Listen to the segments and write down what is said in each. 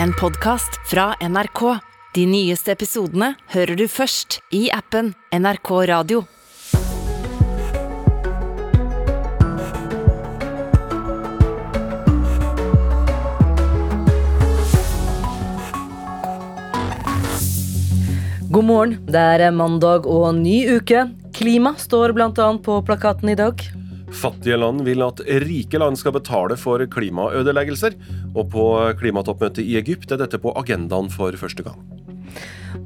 en podkast fra NRK. De nyeste episodene hører du først i appen NRK Radio. God morgen. Det er mandag og ny uke. Klima står bl.a. på plakaten i dag. Fattige land vil at rike land skal betale for klimaødeleggelser. Og på klimatoppmøtet i Egypt er dette på agendaen for første gang.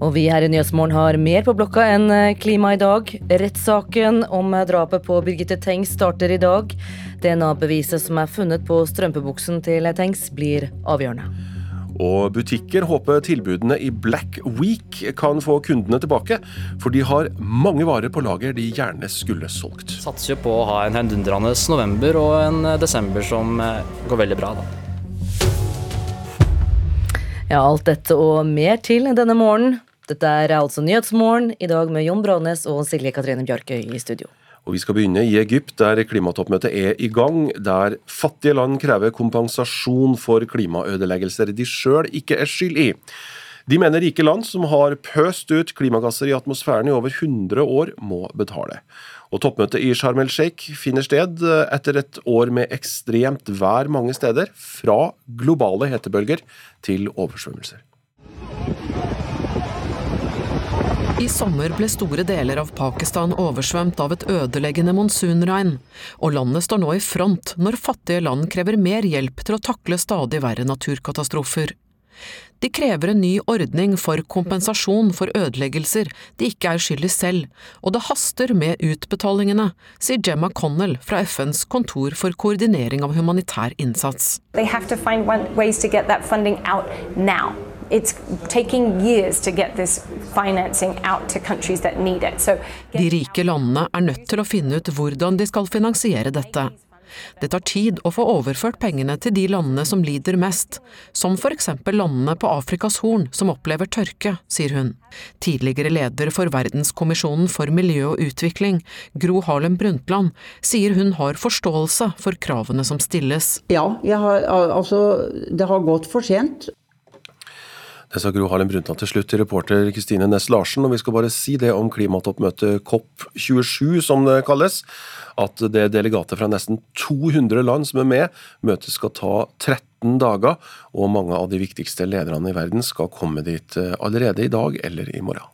Og vi her i Nyhetsmorgen har mer på blokka enn klima i dag. Rettssaken om drapet på Birgitte Tengs starter i dag. DNA-beviset som er funnet på strømpebuksen til Tengs, blir avgjørende. Og butikker håper tilbudene i Black Week kan få kundene tilbake, for de har mange varer på lager de gjerne skulle solgt. Satser jo på å ha en heidundrende november og en desember som går veldig bra, da. Ja, alt dette og mer til denne morgenen. Dette er altså Nyhetsmorgen, i dag med Jon Brånes og Silje Katrine Bjarkøy i studio. Og Vi skal begynne i Egypt, der klimatoppmøtet er i gang. Der fattige land krever kompensasjon for klimaødeleggelser de sjøl ikke er skyld i. De mener rike land som har pøst ut klimagasser i atmosfæren i over 100 år, må betale. Og Toppmøtet i Sharm el Sheikh finner sted etter et år med ekstremt vær mange steder, fra globale hetebølger til oversvømmelser. I sommer ble store deler av Pakistan oversvømt av et ødeleggende monsunregn, og landet står nå i front når fattige land krever mer hjelp til å takle stadig verre naturkatastrofer. De krever en ny ordning for kompensasjon for ødeleggelser de ikke er skyld i selv, og det haster med utbetalingene, sier Gemma Connell fra FNs kontor for koordinering av humanitær innsats. They have to find ways to get that funding out now. It's taking years to get this financing out to countries that need it. So De rike landene er nødt til å finne ut hvordan de skal finansiere dette. Det tar tid å få overført pengene til de landene som lider mest, som for eksempel landene på Afrikas Horn som opplever tørke, sier hun. Tidligere leder for Verdenskommisjonen for miljø og utvikling, Gro Harlem Brundtland, sier hun har forståelse for kravene som stilles. Ja, har, altså, det har gått for sent. Det sa Gro Harlem Brundtland til slutt til reporter Kristine Næss Larsen. Og vi skal bare si det om klimatoppmøtet COP27, som det kalles. At det er delegater fra nesten 200 land som er med. Møtet skal ta 13 dager, og mange av de viktigste lederne i verden skal komme dit eh, allerede i dag eller i morgen.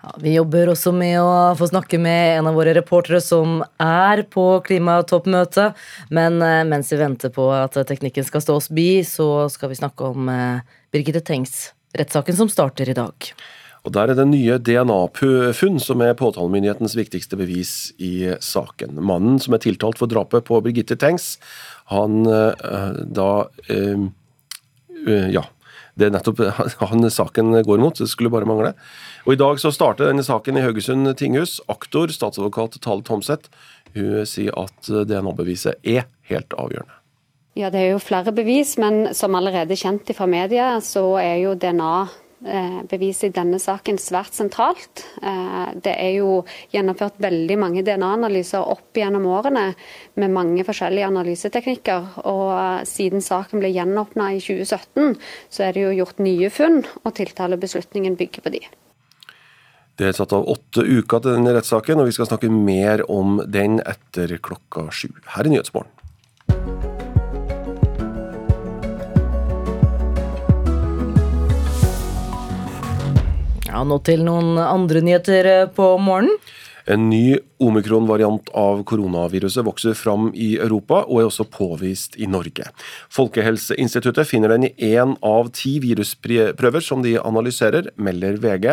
Ja, vi jobber også med å få snakke med en av våre reportere som er på klimatoppmøtet. Men eh, mens vi venter på at teknikken skal stå oss bi, så skal vi snakke om eh, Birgitte Tengs, rettssaken som starter i dag. Og Der er det nye DNA-funn som er påtalemyndighetens viktigste bevis i saken. Mannen som er tiltalt for drapet på Birgitte Tengs, han eh, da Ja. Det er nettopp han saken går mot, det skulle bare mangle. Og I dag så starter denne saken i Haugesund tinghus. Aktor, statsadvokat Tale Tomseth, hun sier at DNA-beviset er helt avgjørende. Ja, Det er jo flere bevis, men som allerede kjent fra media, så er jo DNA beviset i denne saken svært sentralt. Det er jo gjennomført veldig mange DNA-analyser opp gjennom årene med mange forskjellige analyseteknikker. Og siden saken ble gjenåpna i 2017, så er det jo gjort nye funn, og tiltalebeslutningen bygger på de. Det er satt av åtte uker til denne rettssaken, og vi skal snakke mer om den etter klokka sju. Her er Nyhetsmorgen. Ja, Nå til noen andre nyheter eh, på morgenen. En ny omikron-variant av koronaviruset vokser fram i Europa, og er også påvist i Norge. Folkehelseinstituttet finner den i én av ti virusprøver som de analyserer, melder VG.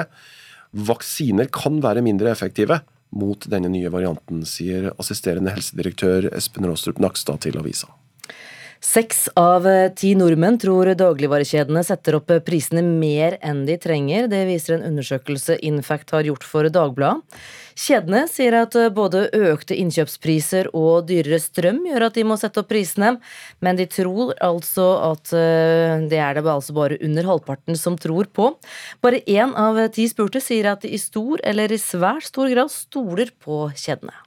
Vaksiner kan være mindre effektive mot denne nye varianten, sier assisterende helsedirektør Espen Råstrup Nakstad til avisa. Seks av ti nordmenn tror dagligvarekjedene setter opp prisene mer enn de trenger. Det viser en undersøkelse Infact har gjort for Dagbladet. Kjedene sier at både økte innkjøpspriser og dyrere strøm gjør at de må sette opp prisene, men de tror altså at det er det altså bare under halvparten som tror på. Bare én av ti spurte sier at de i stor eller i svært stor grad stoler på kjedene.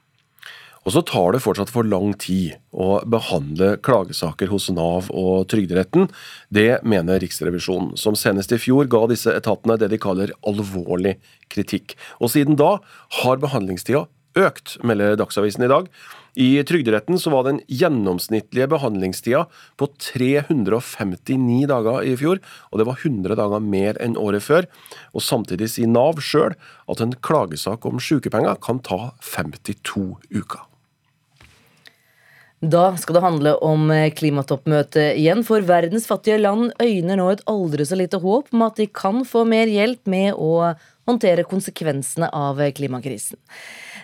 Og så tar det fortsatt for lang tid å behandle klagesaker hos Nav og Trygderetten. Det mener Riksrevisjonen, som senest i fjor ga disse etatene det de kaller alvorlig kritikk. Og siden da har behandlingstida økt, melder Dagsavisen i dag. I Trygderetten så var den gjennomsnittlige behandlingstida på 359 dager i fjor, og det var 100 dager mer enn året før. Og Samtidig sier Nav sjøl at en klagesak om sykepenger kan ta 52 uker. Da skal det handle om klimatoppmøtet igjen, for verdens fattige land øyner nå et aldri så lite håp om at de kan få mer hjelp med å håndtere konsekvensene av klimakrisen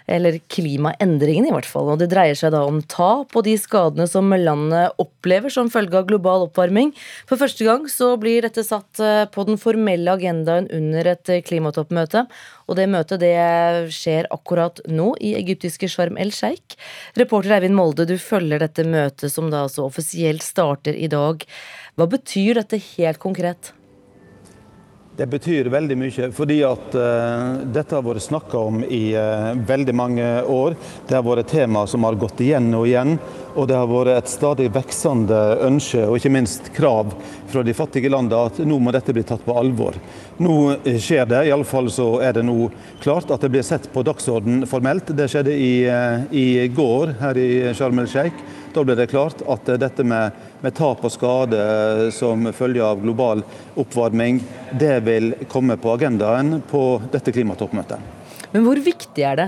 eller klimaendringene i hvert fall. Og det dreier seg da om tap og de skadene som landet opplever som følge av global oppvarming. For første gang så blir dette satt eh, på den formelle agendaen under et eh, klimatoppmøte. Og det møtet det skjer akkurat nå i egyptiske Sharm el Sheikh. Reporter Eivind Molde, du følger dette møtet som da altså offisielt starter i dag. Hva betyr dette helt konkret? Det betyr veldig mye, fordi at uh, dette har vært snakka om i uh, veldig mange år. Det har vært et tema som har gått igjen og igjen. Og det har vært et stadig veksende ønske, og ikke minst krav fra de fattige landene, at nå må dette bli tatt på alvor. Nå skjer det, iallfall så er det nå klart at det blir sett på dagsorden formelt. Det skjedde i, uh, i går her i Sharm el Sheikh. Da ble det klart at dette med, med, tap og skade som følge av global oppvarming, det vil komme på agendaen på dette klimatoppmøtet. Men hvor viktig er det?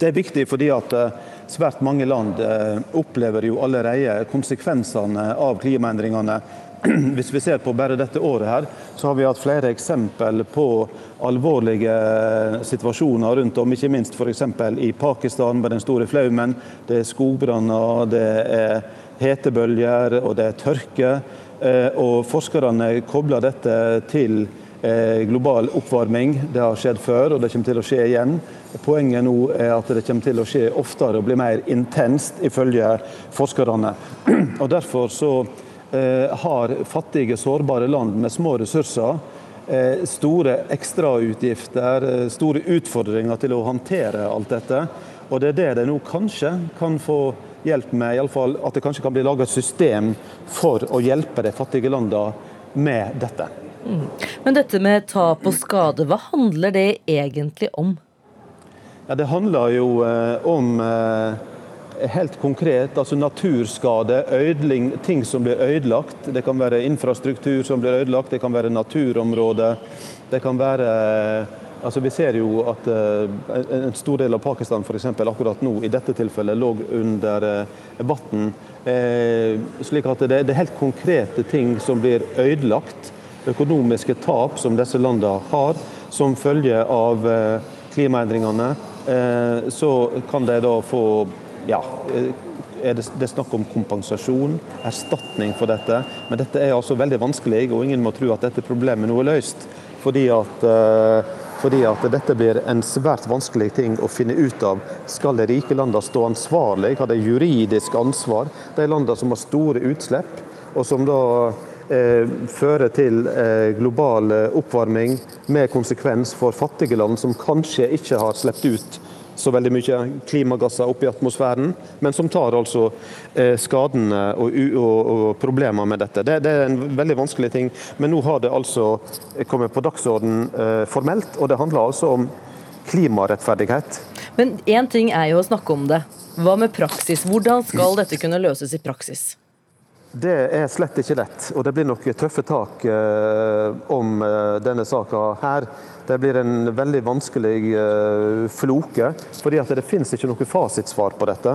Det er viktig fordi at eh, svært mange land eh, opplever jo allerede konsekvensene av klimaendringene Hvis vi ser på bare dette året her, så har vi hatt flere eksempel på alvorlige situasjoner rundt om, ikke minst f.eks. i Pakistan med den store flaumen. Det er skogbranner, det er hetebølger og det er tørke. Eh, og forskerne kobler dette til eh, global oppvarming. Det har skjedd før, og det kommer til å skje igjen. Poenget nå er at det kommer til å skje oftere og bli mer intenst, ifølge forskerne. Og Derfor så Eh, har fattige, sårbare land med små ressurser eh, store ekstrautgifter, eh, store utfordringer til å håndtere alt dette. Og det er det de nå kanskje kan få hjelp med, iallfall at det kanskje kan bli laget et system for å hjelpe de fattige landene med dette. Mm. Men dette med tap og skade, hva handler det egentlig om? Ja, det handler jo eh, om eh, helt konkret, altså naturskade, ødling, ting som blir ødelagt. Det kan være infrastruktur som blir ødelagt, det kan være naturområder. Det kan være altså Vi ser jo at uh, en stor del av Pakistan for eksempel, akkurat nå i dette tilfellet lå under uh, vann. Uh, slik at det, er helt konkrete ting som blir ødelagt. Økonomiske tap som disse landene har som følge av klimaendringene. Så kan de da få ja, eh, er det, det er snakk om kompensasjon, erstatning for dette. Men dette er altså veldig vanskelig, og ingen må tro at dette problemet nå er løst. Fordi at, uh, fordi at dette blir en svært vanskelig ting å finne ut av. Skal de rike landene stå ansvarlig, har de juridisk ansvar? De landene som har store utslipp, og som da uh, fører til uh, global oppvarming med konsekvens for fattige land som kanskje ikke har sluppet ut så veldig mye klimagasser opp i atmosfæren, men som tar altså eh, skadene og, og, og, problemer med dette. Det, det, er en veldig vanskelig ting, men nå har det altså kommet på dagsorden eh, formelt, og det handler altså om klimarettferdighet. Men én ting er jo å snakke om det. Hva med praksis? Hvordan skal dette kunne løses i praksis? Det er slett ikke lett, og det blir nok tøffe tak eh, om denne saka her. Det blir en veldig vanskelig eh, floke, fordi at det finnes ikke noe fasitsvar på dette.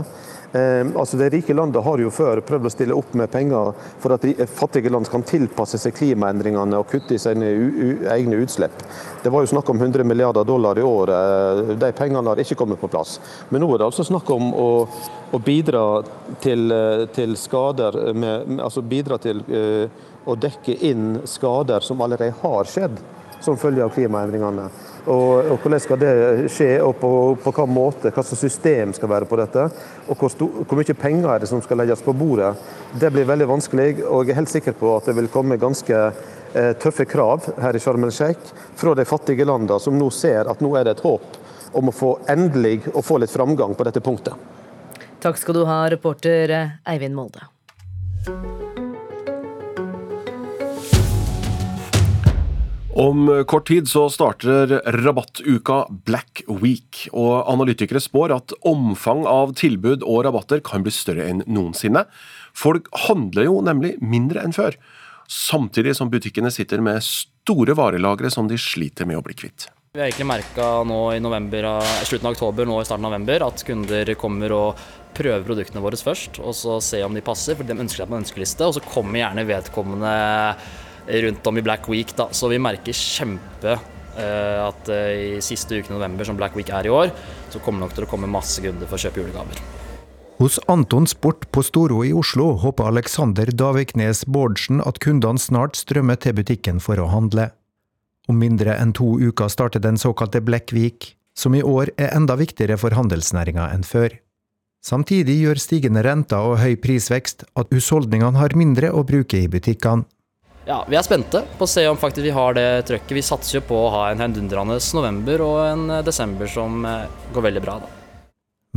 Eh, altså Det rike landet har jo før prøvd å stille opp med penger for at fattige land kan tilpasse seg klimaendringene og kutte i sine egne utslipp. Det var jo snakk om 100 milliarder dollar i året. De pengene har ikke kommet på plass. Men nå er det altså snakk om å, å bidra til, eh, til skader med, altså bidra til å dekke inn skader som allerede har skjedd som følge av klimaendringene. Og, og, Hvordan skal det skje, og på, på hva måte, hva slags system skal være på dette? Og hvor, stor, hvor, mye penger er det som skal legges på bordet? Det blir veldig vanskelig, og jeg er helt sikker på at det vil komme ganske eh, tøffe krav her i Sharm el Sheikh fra de fattige landene, som nå ser at nå er det et håp om å få endelig å få litt framgang på dette punktet. Takk skal du ha, reporter Eivind Molde. Om kort tid så starter rabattuka Black Week, og analytikere spår at omfang av tilbud og rabatter kan bli større enn noensinne. Folk handler jo nemlig mindre enn før, samtidig som butikkene sitter med store varelagre som de sliter med å bli kvitt. Vi har egentlig merka nå i november, slutten av oktober nå i starten av november at kunder kommer og prøver produktene våre først, og så se om de passer, for de ønsker seg på en ønskeliste. Og så kommer gjerne vedkommende rundt om i Black Week. Da. Så vi merker kjempe uh, at uh, i siste uken i november, som Black Week er i år, så kommer det nok til å komme masse kunder for å kjøpe julegaver. Hos Anton Sport på Storo i Oslo håper Alexander Daviknes Bårdsen at kundene snart strømmer til butikken for å handle. Om mindre enn to uker starter den såkalte Black Week, som i år er enda viktigere for handelsnæringa enn før. Samtidig gjør stigende renter og høy prisvekst at husholdningene har mindre å bruke i butikkene. Ja, Vi er spente på å se om faktisk vi har det trøkket. Vi satser jo på å ha en heidundrende november og en eh, desember som eh, går veldig bra. da.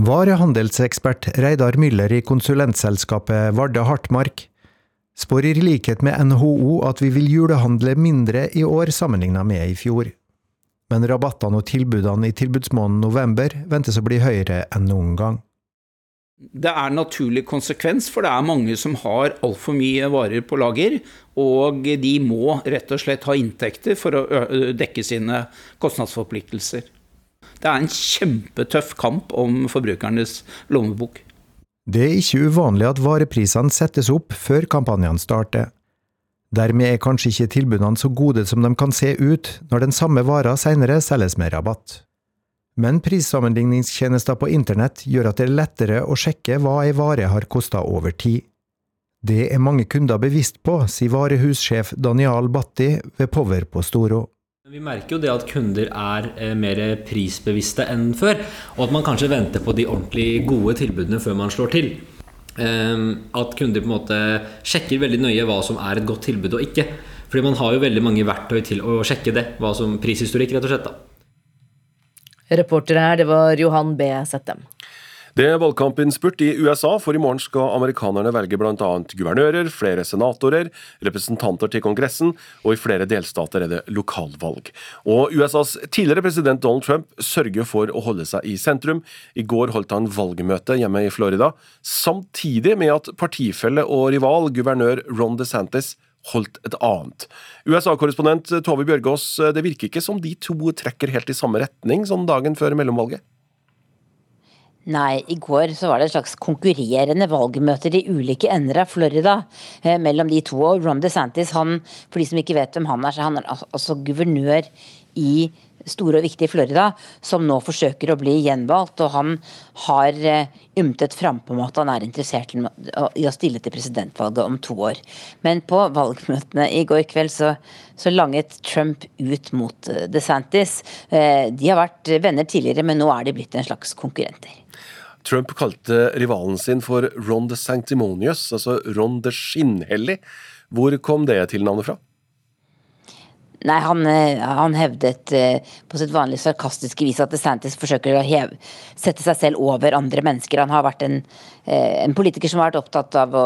Varehandelsekspert Reidar Müller i konsulentselskapet Varde Hartmark spår i likhet med NHO at vi vil julehandle mindre i år sammenlignet med i fjor. Men rabattene og tilbudene i tilbudsmåneden november ventes å bli høyere enn noen gang det er en naturlig konsekvens, for det er mange som har altfor mye varer på lager. Og de må rett og slett ha inntekter for å dekke sine kostnadsforpliktelser. Det er en kjempetøff kamp om forbrukernes lommebok. Det er ikke uvanlig at vareprisene settes opp før kampanjene starter. Dermed er kanskje ikke tilbudene så gode som de kan se ut når den samme vara senere selges med rabatt. Men prissammenligningstjenester på internett gjør at det er lettere å sjekke hva ei vare har kosta over tid. Det er mange kunder bevisst på, sier varehussjef Daniel Batti ved Power på Storo. Vi merker jo det at kunder er eh, mer prisbevisste enn før, og at man kanskje venter på de ordentlig gode tilbudene før man slår til. Ehm, at kunder på en måte sjekker veldig nøye hva som er et godt tilbud og ikke. Fordi man har jo veldig mange verktøy til å sjekke det, hva som prishistorikk, rett og slett. da. Reporter her, det var Johan B. Settem. Det er valgkampinnspurt i USA, for i morgen skal amerikanerne velge bl.a. guvernører, flere senatorer, representanter til Kongressen, og i flere delstater er det lokalvalg. Og USAs tidligere president Donald Trump sørger for å holde seg i sentrum. I går holdt han valgmøte hjemme i Florida, samtidig med at partifelle og rival guvernør Ron DeSantis holdt et annet. USA-korrespondent Tove Bjørgaas, det virker ikke som de to trekker helt i samme retning som dagen før mellomvalget? Nei, i går så var det et slags konkurrerende valgmøter i ulike ender av Florida eh, mellom de to. Og Ron DeSantis, han, for de som ikke vet hvem han er, så han er altså guvernør i store og viktige Florida, som nå forsøker å bli gjenvalgt. Og han har eh, ymtet frampå om at han er interessert i å stille til presidentvalget om to år. Men på valgmøtene i går kveld så, så langet Trump ut mot eh, DeSantis. Eh, de har vært venner tidligere, men nå er de blitt en slags konkurrenter. Trump kalte rivalen sin for Ron the Sanctimonious, altså Ron the Skinnhellig. Hvor kom det til navnet fra? Nei, han, eh, han, hevdet eh, på sitt vanlige sarkastiske vis at DeSantis forsøker å heve, sette seg selv over andre mennesker. Han har vært en, eh, en politiker som har vært opptatt av å,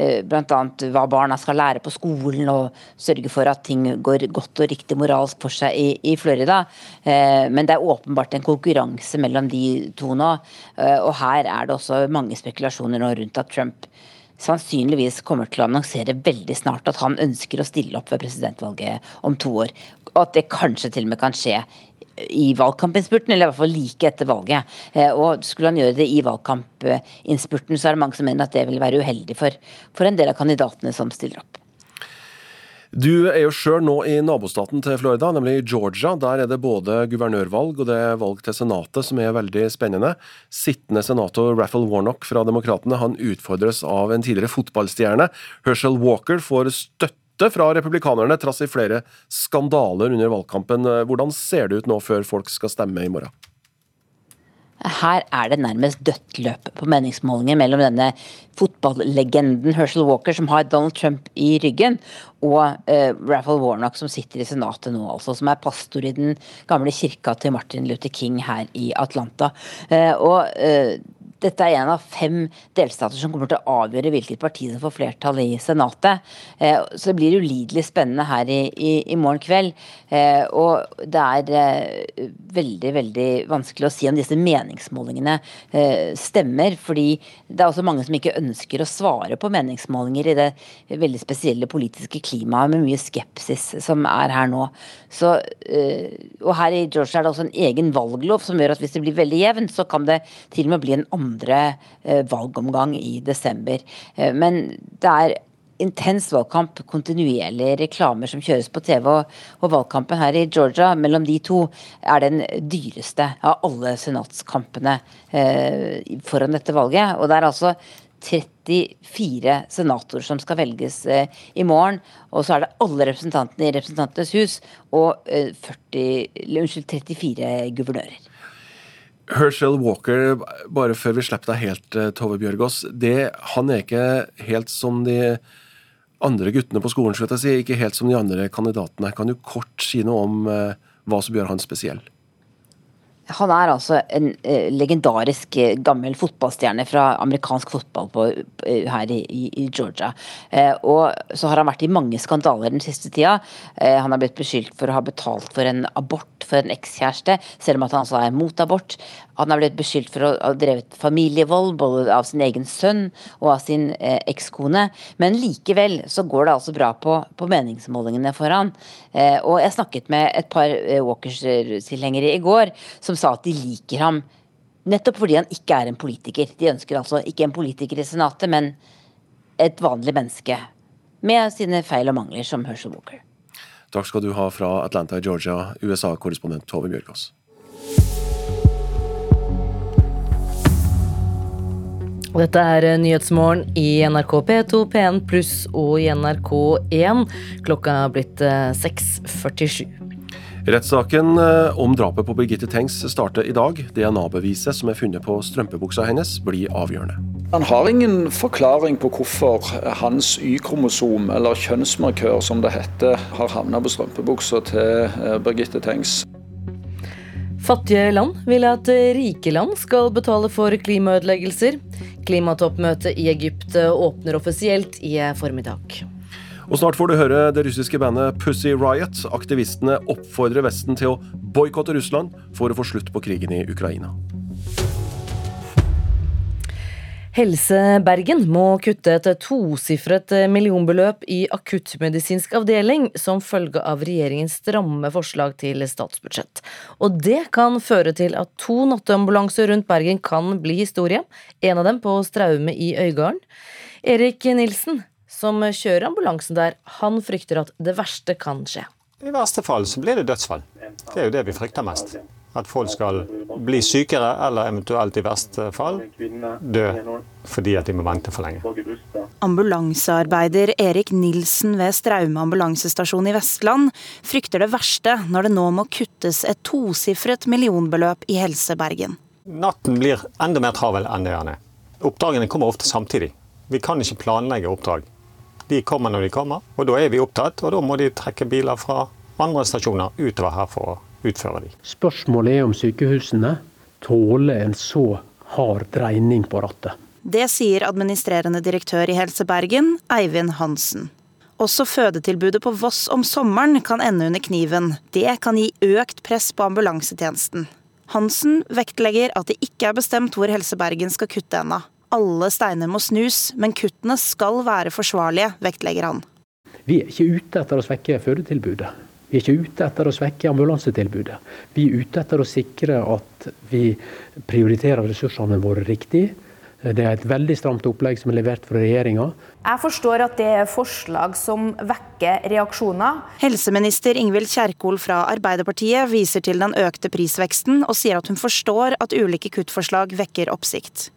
bl.a. hva barna skal lære på skolen, og sørge for at ting går godt og riktig moralsk for seg i, i Florida. Men det er åpenbart en konkurranse mellom de to nå, og her er det også mange spekulasjoner nå rundt at Trump sannsynligvis kommer til å annonsere veldig snart at han ønsker å stille opp ved presidentvalget om to år. Og at det kanskje til og med kan skje i valgkampinnspurten, eller i hvert fall like etter valget. Eh, og skulle han gjøre det i valgkampinnspurten, så er det mange som mener at det vil være uheldig for, for en del av kandidatene som stiller opp. Du er jo sjøl nå i nabostaten til Florida, nemlig Georgia. Der er det både guvernørvalg og det er valg til Senatet som er veldig spennende. Sittende senator Raffel Warnock fra Demokratene han utfordres av en tidligere fotballstjerne. Herschel Walker får støtte fra republikanerne trass i flere skandaler under valgkampen. Hvordan ser det ut nå før folk skal stemme i morgen? Her er det nærmest dødt løp på meningsmålinger mellom denne fotballegenden Herschel Walker, som har Donald Trump i ryggen, og uh, Raphael Warnock, som sitter i Senatet nå, altså, som er pastor i den gamle kirka til Martin Luther King her i Atlanta. Uh, og uh, dette er en av fem delstater som kommer til å avgjøre hvilket parti som får flertall i Senatet. Eh, så det blir ulidelig spennende her i, i, i morgen kveld. Eh, og det er eh, veldig, veldig vanskelig å si om disse meningsmålingene stemmer. Fordi det er også mange som ikke ønsker å svare på meningsmålinger i det veldig spesielle politiske klimaet med mye skepsis som er her nå. Så, og her i Georgia er det også en egen valglov som gjør at hvis det blir veldig jevnt, så kan det til og med bli en annen andre eh, valgomgang i desember. Eh, men det er intens valgkamp, kontinuerlige reklamer som kjøres på TV. Og, valgkampen her i Georgia mellom de to er den dyreste av alle senatskampene eh, foran dette valget. Og det er altså 34 senatorer som skal velges i morgen. Og så er det alle representantene i Representantenes hus og eh, 40, unnskyld, 34 guvernører. Herschel Walker, bare før vi slipper deg helt, eh, Tove Bjørgaas. Han er ikke helt som de andre guttene på skolen, skal jeg si. Ikke helt som de andre kandidatene. Kan du kort si noe om uh, hva som gjør han spesiell? Han er altså en uh, legendarisk uh, gammel fotballstjerne fra amerikansk fotball på, her i, i Georgia. og så har han vært i mange skandaler den siste tida. han har blitt beskyldt for å ha betalt for en abort for en ekskjæreste, selv om at han altså er mot abort. Han har blitt beskyldt for å ha drevet familievold, både av sin egen sønn og av sin eh, ekskone. Men likevel så går det altså bra på, på meningsmålingene for han. Eh, og jeg snakket med et par eh, Walkers-tilhengere i går som sa at de liker ham nettopp fordi han ikke er en politiker. De ønsker altså ikke en politiker i Senatet, men et vanlig menneske med sine feil og mangler, som Herschel Walker. Takk skal du ha fra Atlanta i Georgia, USA-korrespondent Tove Bjørgaas. Dette er Nyhetsmorgen i NRK P2, P1 pluss og i NRK1. Klokka er blitt 6.47. Eh, Rettssaken eh, om drapet på Birgitte Tengs starter i dag. DNA-beviset som er funnet på strømpebuksa hennes, blir avgjørende. Han har ingen forklaring på hvorfor hans Y-kromosom, eller kjønnsmarkør som det heter, har havna på strømpebuksa til eh, Birgitte Tengs. Fattige land vil at rike land skal betale for klimaødeleggelser. Klimatoppmøtet i Egypt åpner offisielt i formiddag. Og snart får du høre det russiske bandet Pussy Riot. Aktivistene oppfordrer Vesten til å boikotte Russland for å få slutt på krigen i Ukraina. Helse Bergen må kutte et tosifret millionbeløp i akuttmedisinsk avdeling som følge av regjeringens stramme forslag til statsbudsjett. Og det kan føre til at to natteambulanser rundt Bergen kan bli historie. En av dem på Straume i Øygarden. Erik Nilsen, som kjører ambulansen der, han frykter at det verste kan skje. I verste fall så blir det dødsfall. Det er jo det vi frykter mest. At folk skal bli sykere, eller eventuelt i verste fall dø fordi at de må vente for lenge. Ambulansearbeider Erik Nilsen ved Straume ambulansestasjon i Vestland frykter det verste når det nå må kuttes et tosifret millionbeløp i Helse Bergen. Natten blir enda mer travel enn det den er. Oppdragene kommer ofte samtidig. Vi kan ikke planlegge oppdrag. De kommer når de kommer, og da er vi opptatt. Og da må de trekke biler fra andre stasjoner utover her for å utføre de. Spørsmålet er om sykehusene tåler en så hard dreining på rattet. Det sier administrerende direktør i Helse Bergen, Eivind Hansen. Også fødetilbudet på Voss om sommeren kan ende under kniven. Det kan gi økt press på ambulansetjenesten. Hansen vektlegger at det ikke er bestemt hvor Helse Bergen skal kutte ennå. Alle steiner må snus, men kuttene skal være forsvarlige, vektlegger han. Vi er ikke ute etter å svekke fødetilbudet. Vi er ikke ute etter å svekke ambulansetilbudet. Vi er ute etter å sikre at vi prioriterer ressursene våre riktig. Det er et veldig stramt opplegg som er levert fra regjeringa. Jeg forstår at det er forslag som vekker reaksjoner. Helseminister Ingvild Kjerkol fra Arbeiderpartiet viser til den økte prisveksten, og sier at hun forstår at ulike kuttforslag vekker oppsikt.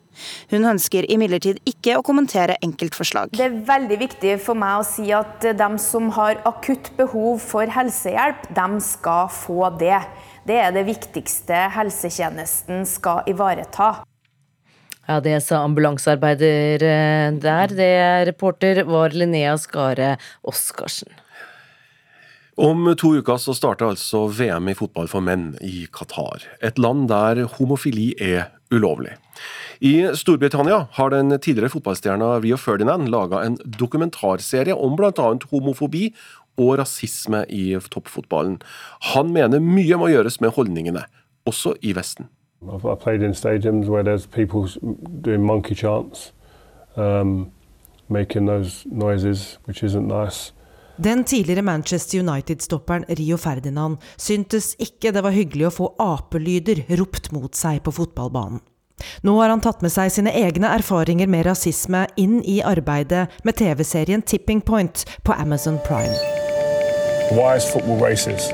Hun ønsker imidlertid ikke å kommentere enkeltforslag. Det er veldig viktig for meg å si at de som har akutt behov for helsehjelp, de skal få det. Det er det viktigste helsetjenesten skal ivareta. Ja, det sa ambulansearbeider eh, der. Det reporter var Linnea Skare Oskarsen. Om to uker så starter altså VM i fotball for menn i Qatar. Et land der homofili er ulovlig. I Storbritannia har den tidligere fotballstjerna Rio Ferdinand laga en dokumentarserie om bl.a. homofobi og rasisme i toppfotballen. Han mener mye må gjøres med holdningene, også i Vesten. I've played in stadiums where there's people doing monkey chants, um, making those noises, which isn't nice. Den tidligere Manchester United-stopperen Rio Ferdinand syntes ikke det var hyggelig å få apelyder ropt mot seg på fotballbanen. Nå har han tatt med seg sine egne erfaringer med rasisme inn i arbeidet med TV-serien Tipping Point på Amazon Prime. Why is football racist?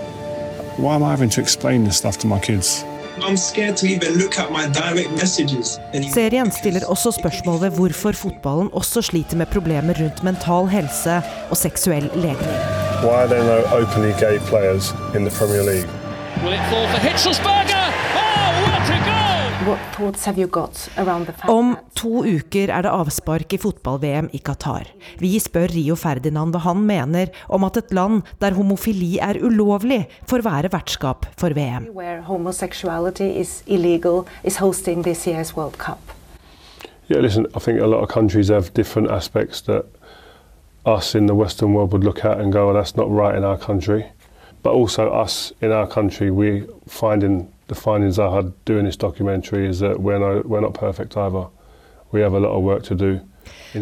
Why am I having to explain this stuff to my kids? Serien stiller også spørsmål ved hvorfor fotballen også sliter med problemer rundt mental helse og seksuell legning. Why are there no openly gay players in the Premier League? Will it fall for Hitzelsberger? Om to uker er det avspark i fotball-VM i Qatar. Vi spør Rio Ferdinand hva han mener om at et land der homofili er ulovlig, får være vertskap for VM. Yeah, listen, I think a lot of countries have different aspects that us in the Western world would look at and go, well, that's not right in our country. But also us in our country, we're finding the findings I had doing this documentary is that we're, not, we're not perfect either. We have a lot of work to do.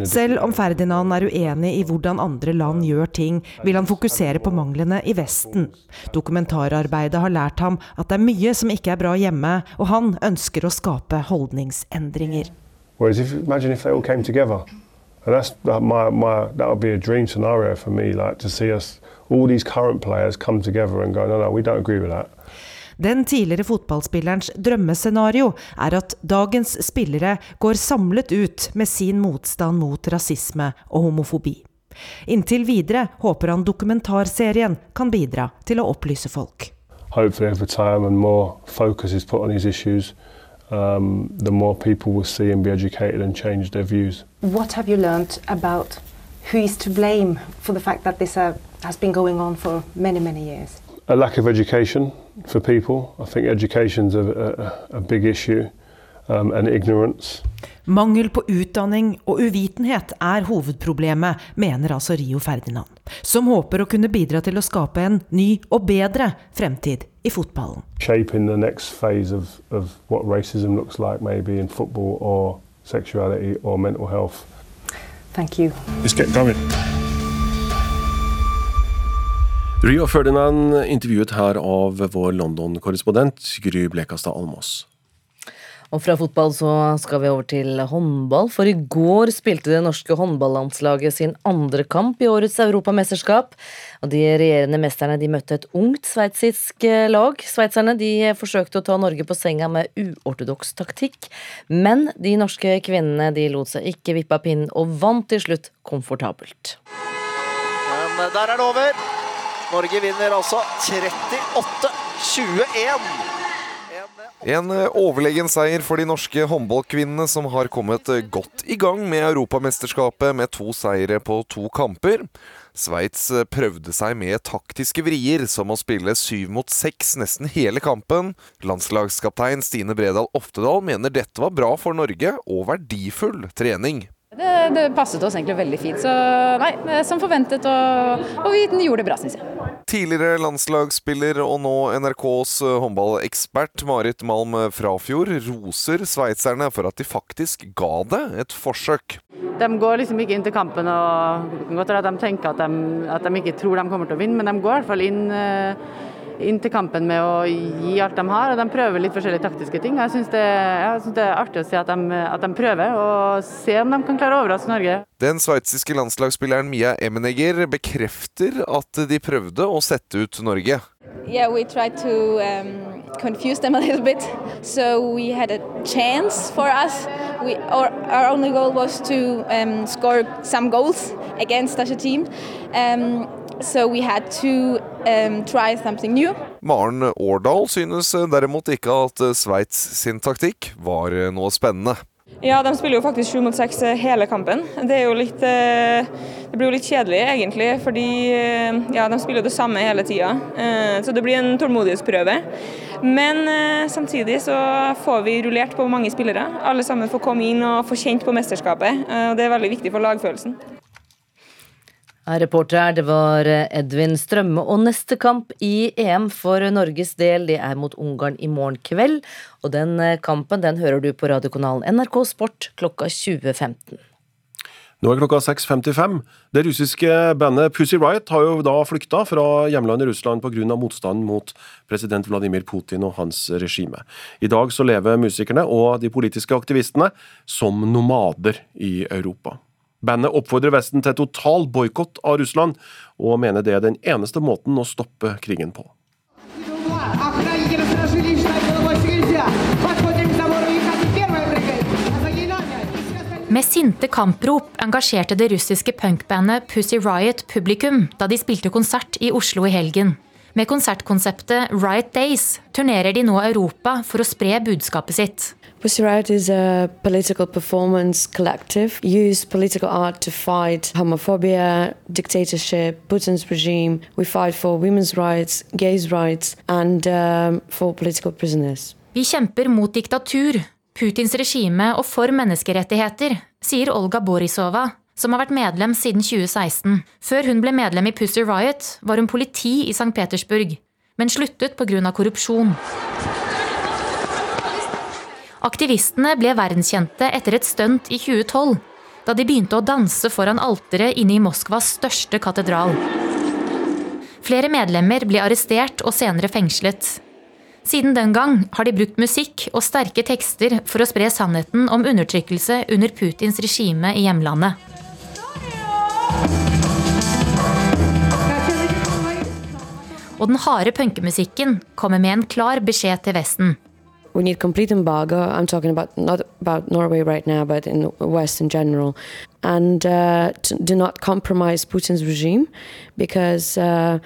Selv om Ferdinand er uenig i hvordan andre land gjør ting, vil han fokusere på manglene i Vesten. Dokumentararbeidet har lært ham at det er mye som ikke er bra hjemme, og han ønsker å skape holdningsendringer. If, imagine if they all came together. And that's my, my, that would be a dream scenario for me, like to see us, all these current players come together and go, no, no, we don't agree with that. Den tidligere fotballspillerens drømmescenario er at dagens spillere går samlet ut med sin motstand mot rasisme og homofobi. Inntil videre håper han dokumentarserien kan bidra til å opplyse folk. Hopefully over time and more focus is put on these issues, um, the more people will see and be educated and change their views. What have you learned about who is to blame for the fact that this uh, has been going on for many, many years? A lack of education for people. I think education's a, a, a big issue, um, and ignorance. Mangel på utdanning og uvitenhet er hovedproblemet, mener altså Rio Ferdinand, som håper å kunne bidra til å skape en ny og bedre fremtid i fotballen. Shaping the next phase of, of what racism looks like, maybe in football or sexuality or mental health. Thank you. Let's get going. Rio Ferdinand intervjuet her av vår London-korrespondent Gry Blekastad Almås. Og fra fotball så skal vi over til håndball, for i går spilte det norske håndballandslaget sin andre kamp i årets europamesterskap. Og de regjerende mesterne de møtte et ungt sveitsisk lag. Sveitserne de forsøkte å ta Norge på senga med uortodoks taktikk, men de norske kvinnene de lot seg ikke vippe av pinnen og vant til slutt komfortabelt. Men der er det over. Norge vinner altså 38-21. En overlegen seier for de norske håndballkvinnene som har kommet godt i gang med Europamesterskapet med to seire på to kamper. Sveits prøvde seg med taktiske vrier, som å spille syv mot seks nesten hele kampen. Landslagskaptein Stine Bredal Oftedal mener dette var bra for Norge og verdifull trening. Det, det, passet oss egentlig veldig fint. Så nei, som forventet, og, og vi gjorde det bra, syns jeg. Tidligere landslagsspiller og nå NRKs håndballekspert Marit Malm Frafjord roser sveitserne for at de faktisk ga det et forsøk. De går liksom ikke inn til kampen og godt at de tenker at de, at de ikke tror de kommer til å vinne, men de går i hvert fall inn inn til kampen med å gi alt de har. og De prøver litt forskjellige taktiske ting. Jeg syns det, det, er artig å se at de, at de, prøver, og se om de kan klare å overraske Norge. Den sveitsiske landslagsspilleren Mia Emenegger bekrefter at de prøvde å sette ut Norge. Yeah, we tried to um, confuse them a little bit, so we had a chance for us. We, our, our only goal was to um, score some goals against such a team. Um, So we had to um, try something new. Maren Årdal synes derimot ikke at Sveits sin taktikk var noe spennende. Ja, de spiller jo faktisk sju mot seks hele kampen. Det, er jo litt, eh, det blir jo litt kjedelig egentlig, fordi eh, ja, de spiller det samme hele tida. Eh, så det blir en tålmodighetsprøve. Men samtidig så får vi rullert på mange spillere. Alle sammen får komme inn og få kjent på mesterskapet. og Det er veldig viktig for lagfølelsen. Reporter her, det var eh, Edvin Strømme. Og neste kamp i EM for Norges del, det er mot Ungarn i morgen kveld. Og den eh, kampen den hører du på radiokanalen NRK Sport klokka 20.15. Nå er klokka 6.55. Det russiske bandet Pussy Riot har jo da flykta fra hjemlandet Russland pga. motstand mot president Vladimir Putin og hans regime. I dag så lever musikerne og de politiske aktivistene som nomader i Europa. Bandet oppfordrer Vesten til total boikott av Russland, og mener det er den eneste måten å stoppe krigen på. Med sinte kamprop engasjerte det russiske punkbandet Pussy Riot publikum da de spilte konsert i Oslo i helgen. Med konsertkonseptet Riot Days turnerer de nå Europa for å spre budskapet sitt. Pussy Riot is a political performance collective. Use political art to fight homophobia, dictatorship, Putin's regime. We fight for women's rights, gays' rights and um, for political prisoners. Vi kjemper mot diktatur, Putins regime og for menneskerettigheter, sier Olga Borisova, som har vært medlem siden 2016. Før hun ble medlem i Pussy Riot, var hun politi i St. Petersburg, men sluttet pga. korrupsjon. Aktivistene ble verdenskjente etter et stunt i 2012, da de begynte å danse foran alteret inne i Moskvas største katedral. Flere medlemmer ble arrestert og senere fengslet. Siden den gang har de brukt musikk og sterke tekster for å spre sannheten om undertrykkelse under Putins regime i hjemlandet. Og den harde punkemusikken kommer med en klar beskjed til Vesten. We need complete embargo. I'm talking about not about Norway right now, but in the West in general, and uh, do not compromise Putin's regime, because uh,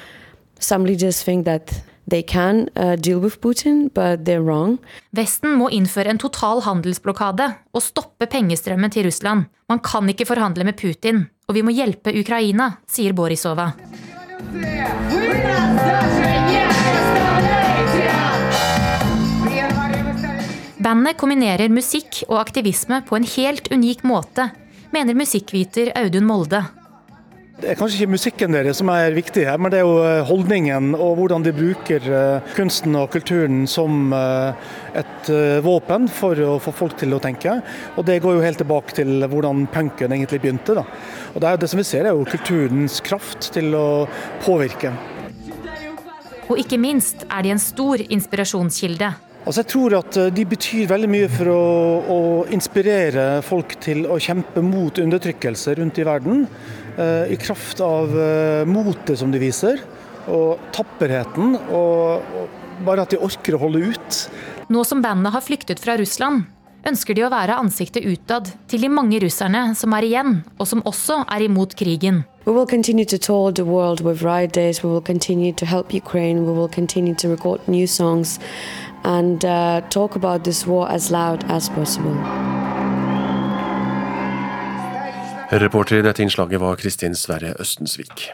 some leaders think that they can uh, deal with Putin, but they're wrong. Vesten må innføre en total handelsblokade og stoppe pengestrømmen til Russland. Man kan ikke forhandle med Putin, og vi må hjelpe Ukraina, sier Borisova. Bandet kombinerer musikk og aktivisme på en helt unik måte, mener musikkviter Audun Molde. Det er kanskje ikke musikken deres som er viktig her, men det er jo eh, holdningen og hvordan de bruker eh, kunsten og kulturen som eh, et våpen for å få folk til å tenke. Og det går jo helt tilbake til hvordan punken egentlig begynte. Da. Og det, er det som vi ser er jo kulturens kraft til å påvirke. Og ikke minst er de en stor inspirasjonskilde. Altså jeg tror at eh, De betyr veldig mye for å, å, inspirere folk til å kjempe mot undertrykkelse rundt i verden. Eh, I kraft av eh, motet som de viser, og tapperheten. Og, og bare at de orker å holde ut. Nå som bandet har flyktet fra Russland, ønsker de å være ansiktet utad til de mange russerne som er igjen, og som også er imot krigen. We will continue to tour the world with ride Days. We will continue to help Ukraine. We will continue to record new songs and uh, talk about this war as loud as possible. Reporter i dette innslaget var Kristin Sverre Østensvik.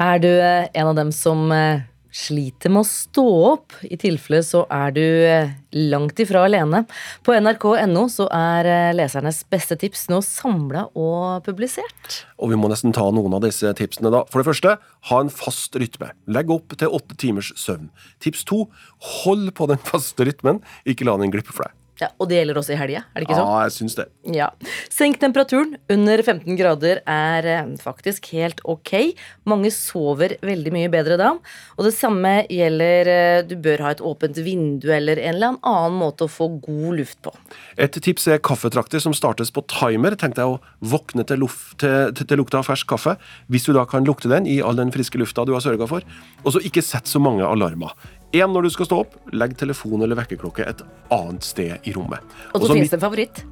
Er du eh, en av dem som eh, sliter med å stå opp. I tilfelle så er du eh, langt ifra alene. På nrk.no så er eh, lesernes beste tips nå samla og publisert. Og vi må nesten ta noen av disse tipsene, da. For det første, ha en fast rytme. Legg opp til åtte timers søvn. Tips to, hold på den faste rytmen. Ikke la den glippe for deg. Ja, Og det gjelder også i helga, er det ikke sånn? Ja, jeg syns det. Ja. Senk temperaturen. Under 15 grader er eh, faktisk helt ok. Mange sover veldig mye bedre da. Og det samme gjelder eh, Du bør ha et åpent vindu eller en eller annen måte å få god luft på. Et tips er kaffetrakter som startes på timer. Tenk deg å våkne til, luft, til, til, til lukta av fersk kaffe. Hvis du da kan lukte den i all den friske lufta du har sørga for. Og så ikke sett så mange alarmer. Én når du skal stå opp. Legg telefon eller vekkerklokke et annet sted i rommet. Og så finnes det en favoritt.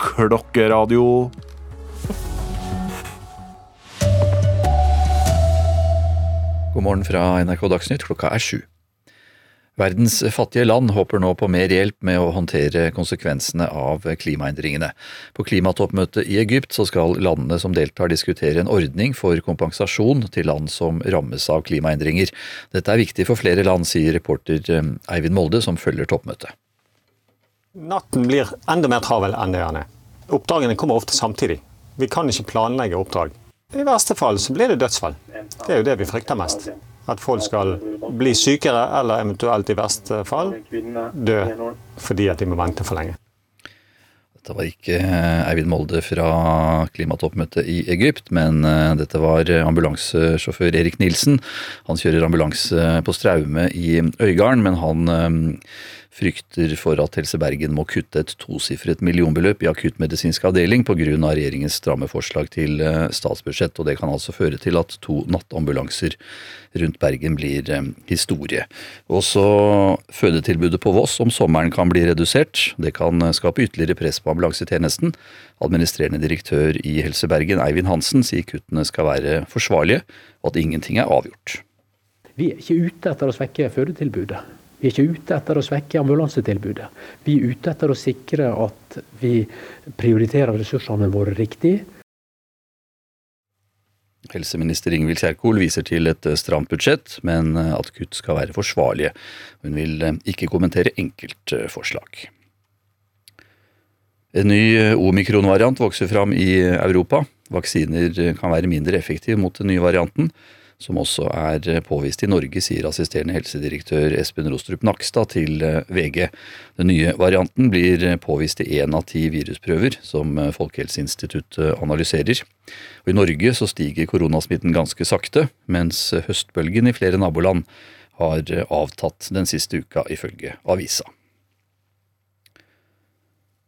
Klokkeradio. God morgen fra NRK Dagsnytt, klokka er sju. Verdens fattige land håper nå på mer hjelp med å håndtere konsekvensene av klimaendringene. På klimatoppmøtet i Egypt skal landene som deltar diskutere en ordning for kompensasjon til land som rammes av klimaendringer. Dette er viktig for flere land, sier reporter eh, Eivind Molde, som følger toppmøtet. Natten blir enda mer travel enn det er. Oppdragene kommer ofte samtidig. Vi kan ikke planlegge oppdrag. I verste fall så blir det dødsfall. Det er jo det vi frykter mest. At folk skal bli sykere, eller eventuelt i verste fall dø fordi at de må vente for lenge. Dette var ikke eh, Eivind Molde fra klimatoppmøtet i Egypt, men eh, dette var ambulansesjåfør Erik Nilsen. Han kjører ambulanse på Straume i Øygarden, men han eh, frykter for at Helse Bergen må kutte et tosifret millionbeløp i akuttmedisinsk avdeling pga. regjeringens stramme forslag til eh, statsbudsjett. og Det kan altså føre til at to nattambulanser rundt Bergen blir eh, historie. Også fødetilbudet på Voss om sommeren kan bli redusert. Det kan skape ytterligere press på ambulansetjenesten. Administrerende direktør i Helse Bergen, Eivind Hansen, sier kuttene skal være forsvarlige, og at ingenting er avgjort. Vi er ikke ute etter å svekke fødetilbudet. Vi er ikke ute etter å svekke ambulansetilbudet. Vi er ute etter å sikre at vi prioriterer ressursene våre riktig. Helseminister Ingvild Kjerkol viser til et stramt budsjett, men at kutt skal være forsvarlige. Hun vil ikke kommentere enkeltforslag. En ny omikron-variant vokser fram i Europa. Vaksiner kan være mindre effektive mot den nye varianten som også er påvist i Norge, sier assisterende helsedirektør Espen Rostrup Nakstad til eh, VG. Den nye varianten blir påvist i én av ti virusprøver som eh, Folkehelseinstituttet analyserer. Og I Norge så stiger koronasmitten ganske sakte, mens høstbølgen i flere naboland har avtatt den siste uka, ifølge avisa.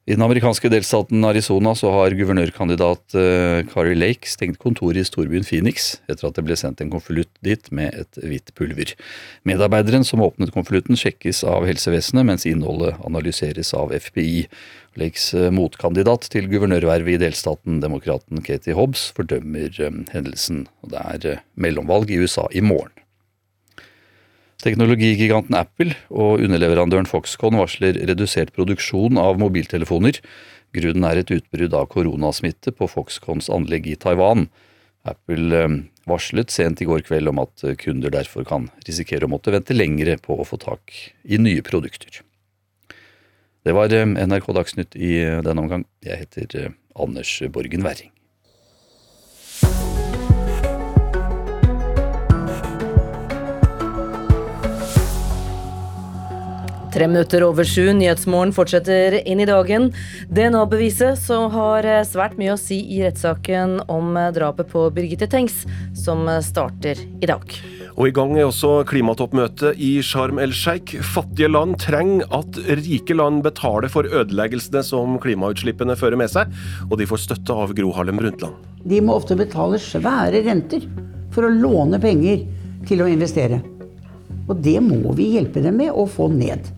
I den amerikanske delstaten Arizona så har guvernørkandidat Carrie Kari Lake stengt kontoret i storbyen Phoenix etter at det ble sendt en konvolutt dit med et hvitt pulver. Medarbeideren som åpnet konvolutten sjekkes av helsevesenet, mens innholdet analyseres av FBI. Lakes uh, motkandidat til guvernørvervet i delstaten, demokraten Katie Hobbs, fordømmer um, hendelsen. Det er mellomvalg i USA i morgen. Teknologigiganten Apple og underleverandøren Foxconn varsler redusert produksjon av mobiltelefoner. Grunnen er et utbrudd av koronasmitte på Foxconns anlegg i Taiwan. Apple eh, varslet sent i går kveld om at kunder derfor kan risikere å måtte vente lengre på å få tak i nye produkter. Det var eh, NRK Dagsnytt i denne omgang. Jeg heter eh, Anders Borgen Werring. Tre minutter over sju, Nyhetsmorgen fortsetter inn i dagen. DNA-beviset som har eh, svært mye å si i rettssaken om eh, drapet på Birgitte Tengs, som eh, starter i dag. Og i gang er også klimatoppmøtet i Sharm el-Sheikh. Fattige land trenger at rike land betaler for ødeleggelsene som klimautslippene fører med seg, og de får støtte av Gro Harlem Brundtland. De må ofte betale svære renter for å låne penger til å investere. Og det må vi hjelpe dem med å få ned.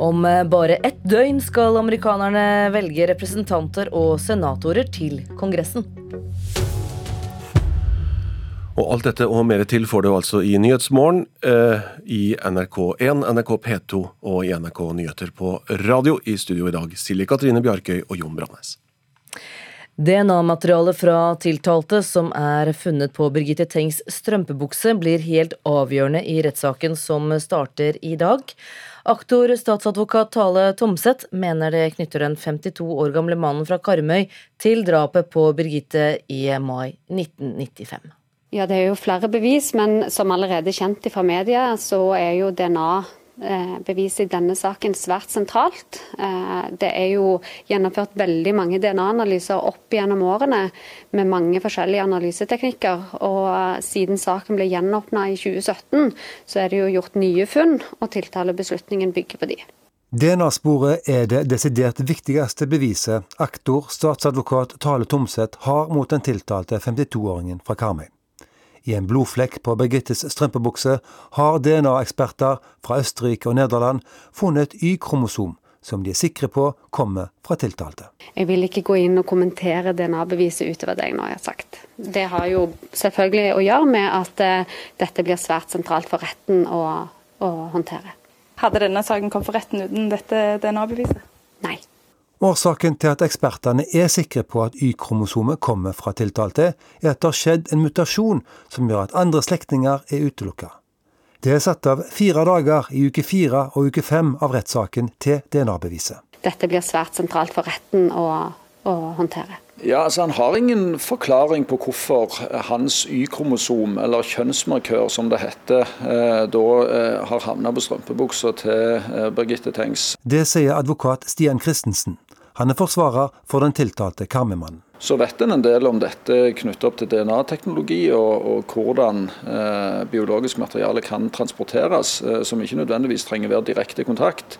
Om eh, bare ett døgn skal amerikanerne velge representanter og senatorer til Kongressen. Og alt dette og mer til får du altså i Nyhetsmorgen eh, i NRK1, NRK P2 og i NRK Nyheter på radio. I studio i dag Silje Katrine Bjarkøy og Jon Brannes. DNA-materialet fra tiltalte som er funnet på Birgitte Tengs strømpebukse, blir helt avgjørende i rettssaken som starter i dag. Aktor statsadvokat Tale Tomseth mener det knytter den 52 år gamle mannen fra Karmøy til drapet på Birgitte i mai 1995. Ja, Det er jo flere bevis, men som allerede kjent fra media, så er jo DNA Eh, beviset i denne saken svært sentralt. Eh, det er jo gjennomført veldig mange DNA-analyser opp gjennom årene med mange forskjellige analyseteknikker. Og eh, siden saken ble gjenåpna i 2017, så er det jo gjort nye funn, og tiltalebeslutningen bygger på de. DNA-sporet er det desidert viktigste beviset aktor, statsadvokat Tale Tomseth har mot den tiltalte 52-åringen fra Karmøy. I en blodflekk på Birgittes strømpebukse har DNA-eksperter fra Østerrike og Nederland funnet Y-kromosom som de er sikre på kommer fra tiltalte. Jeg vil ikke gå inn og kommentere DNA-beviset utover det jeg nå har sagt. Det har jo selvfølgelig å gjøre med at uh, dette blir svært sentralt for retten å, å håndtere. Hadde denne saken kommet for retten uten dette DNA-beviset? Nei. Årsaken til at ekspertene er sikre på at Y-kromosomet kommer fra tiltalte, er at det har skjedd en mutasjon som gjør at andre slektninger er utelukka. Det er satt av fire dager i uke fire og uke fem av rettssaken til DNA-beviset. Dette blir svært sentralt for retten å, å håndtere. Ja, altså Han har ingen forklaring på hvorfor hans Y-kromosom, eller kjønnsmarkør som det heter, eh, da eh, har havna på strømpebuksa til eh, Birgitte Tengs. Det sier advokat Stian Christensen. Han er forsvarer for den tiltalte Karmøy-mannen. Så vet en en del om dette knyttet opp til DNA-teknologi, og, og, hvordan eh, biologisk materiale kan transporteres, eh, som ikke nødvendigvis trenger være direkte kontakt.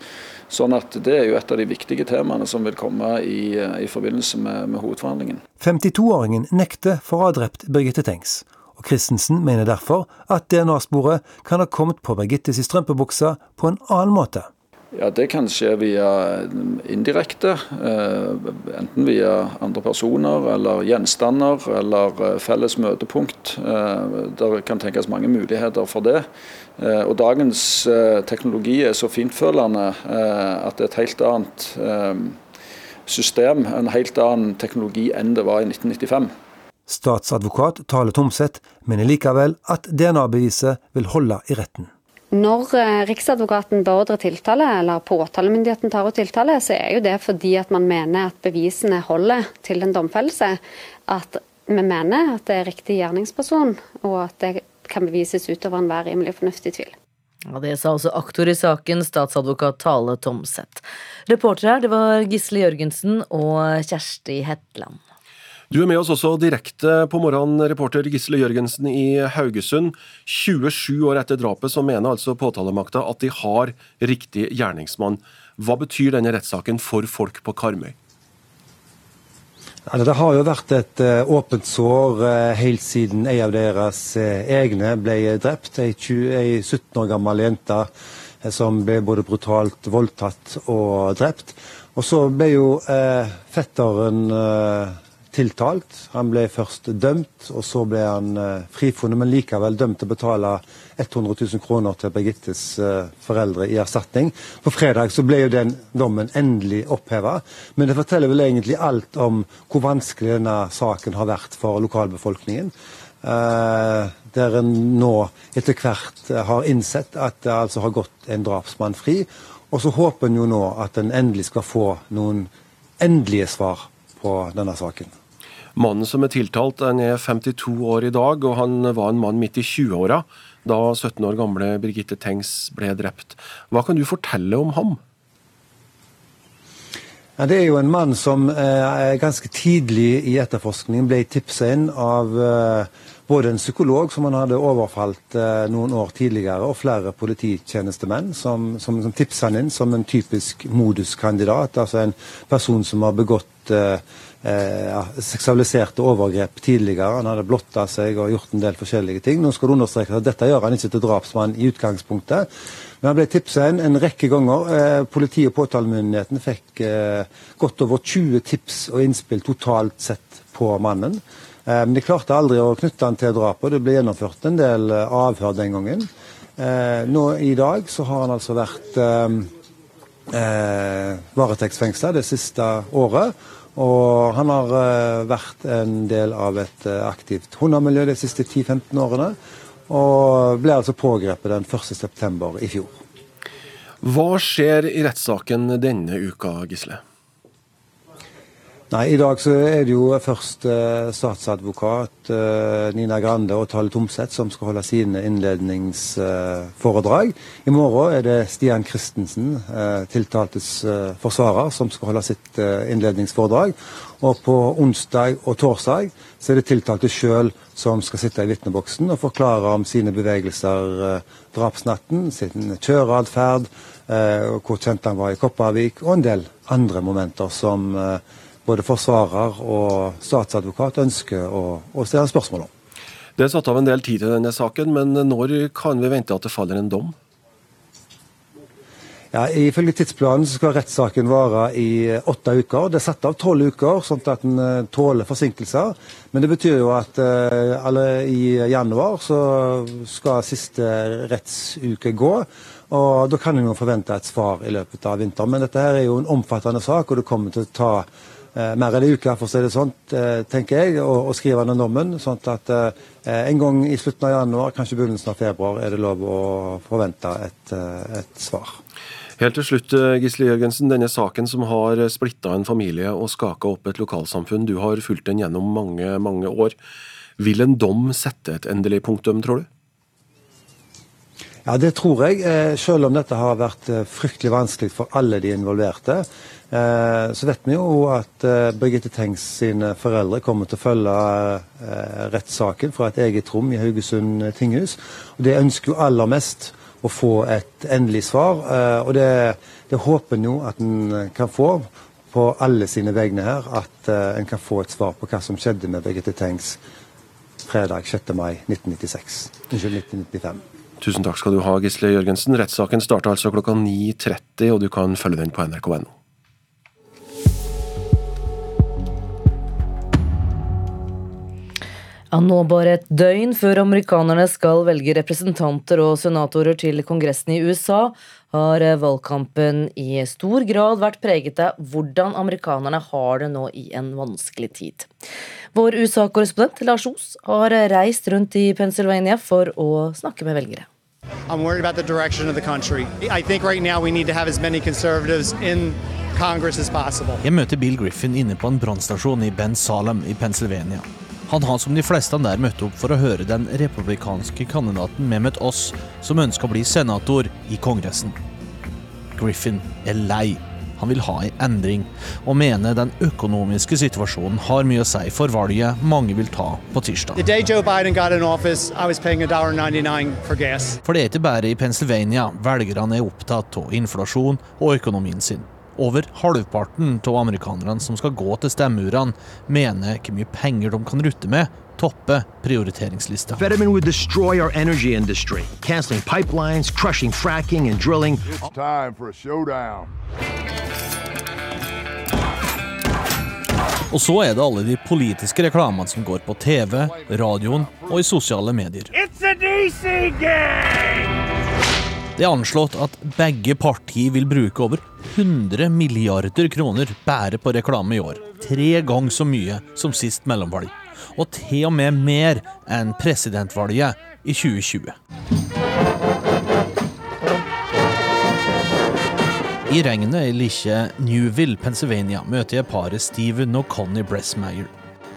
Sånn at Det er jo et av de viktige temaene som vil komme i, eh, i forbindelse med, med hovedforhandlingen. 52-åringen nekter for å ha drept Birgitte Tengs. Og Christensen mener derfor at DNA-sporet kan ha kommet på Birgittes strømpebukse på en annen måte. Ja, Det kan skje via indirekte, eh, enten via andre personer eller gjenstander eller eh, felles møtepunkt. Eh, det kan tenkes mange muligheter for det. Og Dagens teknologi er så fintfølende at det er et helt annet system, en helt annen teknologi enn det var i 1995. Statsadvokat Tale Tomseth mener likevel at DNA-beviset vil holde i retten. Når eh, Riksadvokaten beordrer tiltale, eller påtalemyndigheten tar ut tiltale, så er jo det fordi at man mener at bevisene holder til en domfellelse. At vi mener at det er riktig gjerningsperson, og at det kan bevises utover enhver rimelig fornuftig tvil. Ja, det sa altså aktor i saken, statsadvokat Tale Tomseth. Reportere her, det var Gisle Jørgensen og Kjersti Hetland. Du er med oss også direkte på morgenen, reporter Gisle Jørgensen i Haugesund. 27 år etter drapet så mener altså påtalemakta at de har riktig gjerningsmann. Hva betyr denne rettssaken for folk på Karmøy? Det har jo vært et uh, åpent sår uh, helt siden en av deres uh, egne ble drept. Ei, 20, ei 17 år gammel jente som ble både brutalt voldtatt og drept. Og så ble jo fetteren tiltalt. Han ble først dømt, og så ble han uh, frifunnet, men likevel dømt til å betale 100 000 kroner til Birgittes uh, foreldre i erstatning. På fredag så ble jo den dommen endelig oppheva, men det forteller vel egentlig alt om hvor vanskelig denne saken har vært for lokalbefolkningen. Uh, der en nå etter hvert har innsett at det altså har gått en drapsmann fri. Og så håper en jo nå at en endelig skal få noen endelige svar på denne saken. Mannen som er tiltalt, han er 52 år i dag, og han var en mann midt i 20-åra da 17 år gamle Birgitte Tengs ble drept. Hva kan du fortelle om ham? Ja, det er jo en mann som eh, ganske tidlig i etterforskningen ble tipsa inn av eh, både en psykolog som han hadde overfalt eh, noen år tidligere, og flere polititjenestemenn som, som, som tipsa han inn som en typisk moduskandidat. Altså en person som har begått eh, eh, seksualiserte overgrep tidligere. Han hadde blotta seg og gjort en del forskjellige ting. Nå skal det understrekes at dette gjør han ikke til drapsmann i utgangspunktet. Men han ble tipsa en, en rekke ganger. Eh, politi og påtalemyndigheten fikk eh, godt over 20 tips og innspill totalt sett på mannen. Eh, men de klarte aldri å knytte han til drapet. Det ble gjennomført en del eh, avhør den gangen. Eh, nå i dag så har han altså vært eh, varetektsfengsla det siste året. Og han har uh, vært en del av et uh, aktivt hundemiljø de siste 10-15 årene. Og ble altså pågrepet den 1.9. i fjor. Hva skjer i rettssaken denne uka, Gisle? Nei, I dag så er det jo først eh, statsadvokat eh, Nina Grande og Tale Tomseth som skal holde sine innledningsforedrag. Eh, I morgen er det Stian Christensen, eh, tiltaltes eh, forsvarer, som skal holde sitt eh, innledningsforedrag. Og på onsdag og torsdag så er det tiltalte sjøl som skal sitte i vitneboksen og forklare om sine bevegelser drapsnatten, sin kjøreatferd, hvor kjent han var i Kopervik, og en del andre momenter som både forsvarer og statsadvokat ønsker å, å stille spørsmål om. Det er satt av en del tid til denne saken, men når kan vi vente at det faller en dom? Ja, Ifølge tidsplanen så skal rettssaken vare i åtte uker. Det er satt av tolv uker, sånn at en eh, tåler forsinkelser. Men det betyr jo at alle, i januar så skal siste rettsuke gå. Og da kan en jo forvente et svar i løpet av vinteren. Men dette her er jo en omfattende sak, og det kommer til å ta mer enn en uke for å si det sånn, uh, tenker jeg, å skrive den dommen. Sånn at en gang i slutten av januar, kanskje begynnelsen av februar, er det lov å forvente et, et svar. Helt til slutt, eh, Gisle Jørgensen. Denne saken som har splitta en familie og skaka opp et lokalsamfunn. Du har fulgt den gjennom mange, mange år. Vil en dom sette et endelig punktum, tror du? Ja, det tror jeg. Eh, selv om dette har vært eh, fryktelig vanskelig for alle de involverte. Så vet vi jo at Birgitte Tengs sine foreldre kommer til å følge rettssaken fra et eget rom i Haugesund tinghus. Og Det ønsker jo aller mest å få et endelig svar. Eh, og det, det håper en jo at en kan få på alle sine vegne her. At eh, en kan få et svar på hva som skjedde med Birgitte Tengs fredag 6. mai 1996. Unnskyld, 1995. Tusen takk skal du ha, Gisle Jørgensen. Rettssaken starter altså klokka 9.30, og du kan følge den på nrk.no. Ja, nå bare et døgn før amerikanerne skal velge representanter og senatorer til Kongressen i USA, har valgkampen i stor grad vært preget av hvordan amerikanerne har det nå i en vanskelig tid. Vår USA-korrespondent Lars Os har reist rundt i Pennsylvania for å snakke med velgere. I'm worried about the direction of the country. I think right now we need to have as many conservatives in Congress as possible. Jeg møter Bill Griffin inne på en brannstasjon i Ben Salem i Pennsylvania. Han har som de fleste der møtt opp for å høre den republikanske kandidaten Mehmet Oss, som ønska å bli senator i Kongressen. Griffin er lei. Han vil ha en endring, og mener den økonomiske situasjonen har mye å si for valget mange vil ta på tirsdag. Office, for, for det er ikke bare i Pennsylvania velgerne er opptatt av inflasjon og økonomien sin. Over halvparten av amerikanerne som skal gå til stemmeurnene, mener hvor mye penger de kan rutte med, topper prioriteringslista. Fetterman would destroy our energy industry, canceling pipelines, crushing fracking and drilling. It's time for a showdown. Og så er det alle de politiske reklamene som går på TV, radioen og i sosiale medier. It's a DC game! Det er anslått at begge partier vil bruke over 100 milliarder kroner bare på reklame i år. Tre ganger så mye som sist mellomvalg. Og til og med mer enn presidentvalget i 2020. I regnet i lille Newville, Pennsylvania, møter jeg paret Steven og Connie Bressmeyer.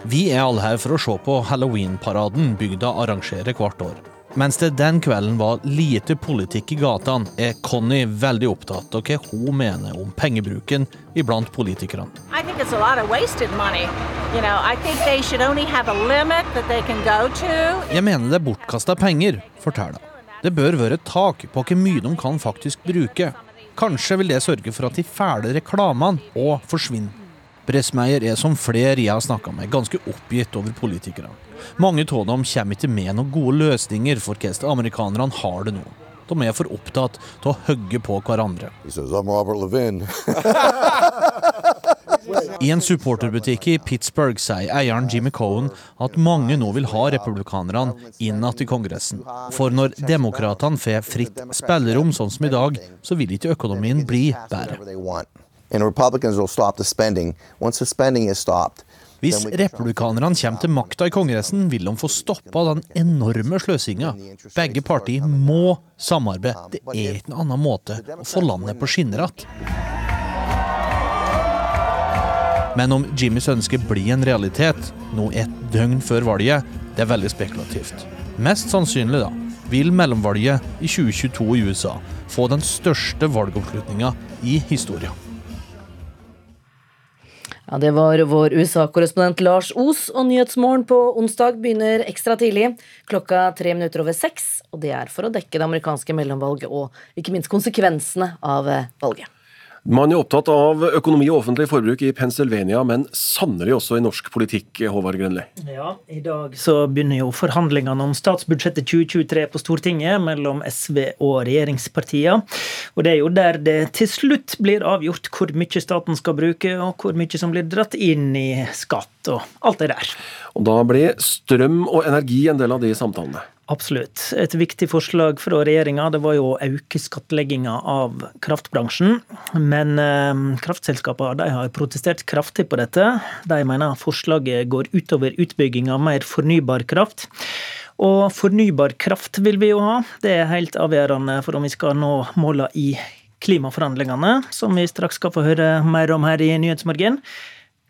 Vi er alle her for å se på Halloween-paraden bygda arrangerer hvert år. Mens det den kvelden var lite politikk i gatene, er Conny veldig opptatt av hva hun mener om pengebruken iblant politikerne. Jeg mener det er bortkasta penger, forteller hun. Det bør være et tak på hvor mye de kan faktisk bruke. Kanskje vil det sørge for at de fæle reklamene òg forsvinner. Bressmeier er som flere jeg har snakka med, ganske oppgitt over politikerne. Mange av dem kommer ikke med noen gode løsninger for hvordan amerikanerne har det nå. De er for opptatt til å hogge på hverandre. I en supporterbutikk i Pittsburgh sier eieren Jimmy Cohen at mange nå vil ha republikanerne inn igjen i Kongressen. For når demokratene får fritt spillerom sånn som i dag, så vil ikke økonomien bli bedre. Hvis republikanerne kommer til makta i Kongressen, vil de få stoppa den enorme sløsinga. Begge partier må samarbeide. Det er ikke noen annen måte å få landet på skinner igjen. Men om Jimmys ønske blir en realitet nå et døgn før valget, det er veldig spekulativt. Mest sannsynlig da, vil mellomvalget i 2022 i USA få den største valgoppslutninga i historien. Ja, Det var vår USA-korrespondent Lars Os, og Nyhetsmorgen på onsdag begynner ekstra tidlig, klokka tre minutter over seks. Og det er for å dekke det amerikanske mellomvalget og ikke minst konsekvensene av eh, valget. Man er opptatt av økonomi og offentlig forbruk i Pennsylvania, men sannelig også i norsk politikk, Håvard Grønli. Ja, i dag så begynner jo forhandlingene om statsbudsjettet 2023 på Stortinget mellom SV og regjeringspartiene. Og det er jo der det til slutt blir avgjort hvor mye staten skal bruke, og hvor mye som blir dratt inn i skatt og alt det der. Og da blir strøm og energi en del av de samtalene. Absolutt. Et viktig forslag fra regjeringa var jo å øke skattlegginga av kraftbransjen. Men eh, kraftselskapene har protestert kraftig på dette. De mener forslaget går utover utbygging av mer fornybar kraft. Og fornybar kraft vil vi jo ha. Det er helt avgjørende for om vi skal nå måla i klimaforhandlingene, som vi straks skal få høre mer om her i Nyhetsmorgen.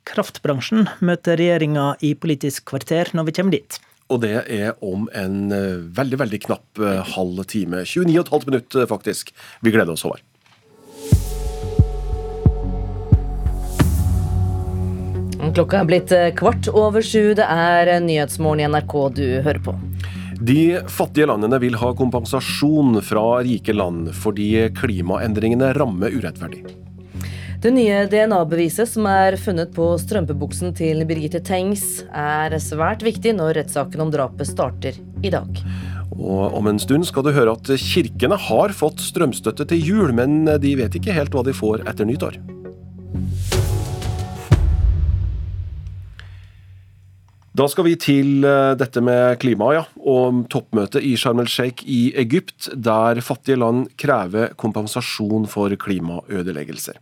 Kraftbransjen møter regjeringa i Politisk kvarter når vi kommer dit. Og det er om en eh, veldig, veldig knapp eh, halv time. 29,5 minutter, faktisk. Vi gleder oss, Håvard. Klokka er blitt eh, kvart over sju. Det er Nyhetsmorgen i NRK du hører på. De fattige landene vil ha kompensasjon fra rike land fordi klimaendringene rammer urettferdig. Det nye DNA-beviset som er funnet på strømpebuksen til Birgitte Tengs, er svært viktig når rettssaken om drapet starter i dag. Og Om en stund skal du høre at kirkene har fått strømstøtte til jul, men de vet ikke helt hva de får etter nyttår. Da skal vi til eh, dette med klima, ja, og toppmøtet i Sharm el-Sheikh i Egypt, der fattige land krever kompensasjon for klimaødeleggelser.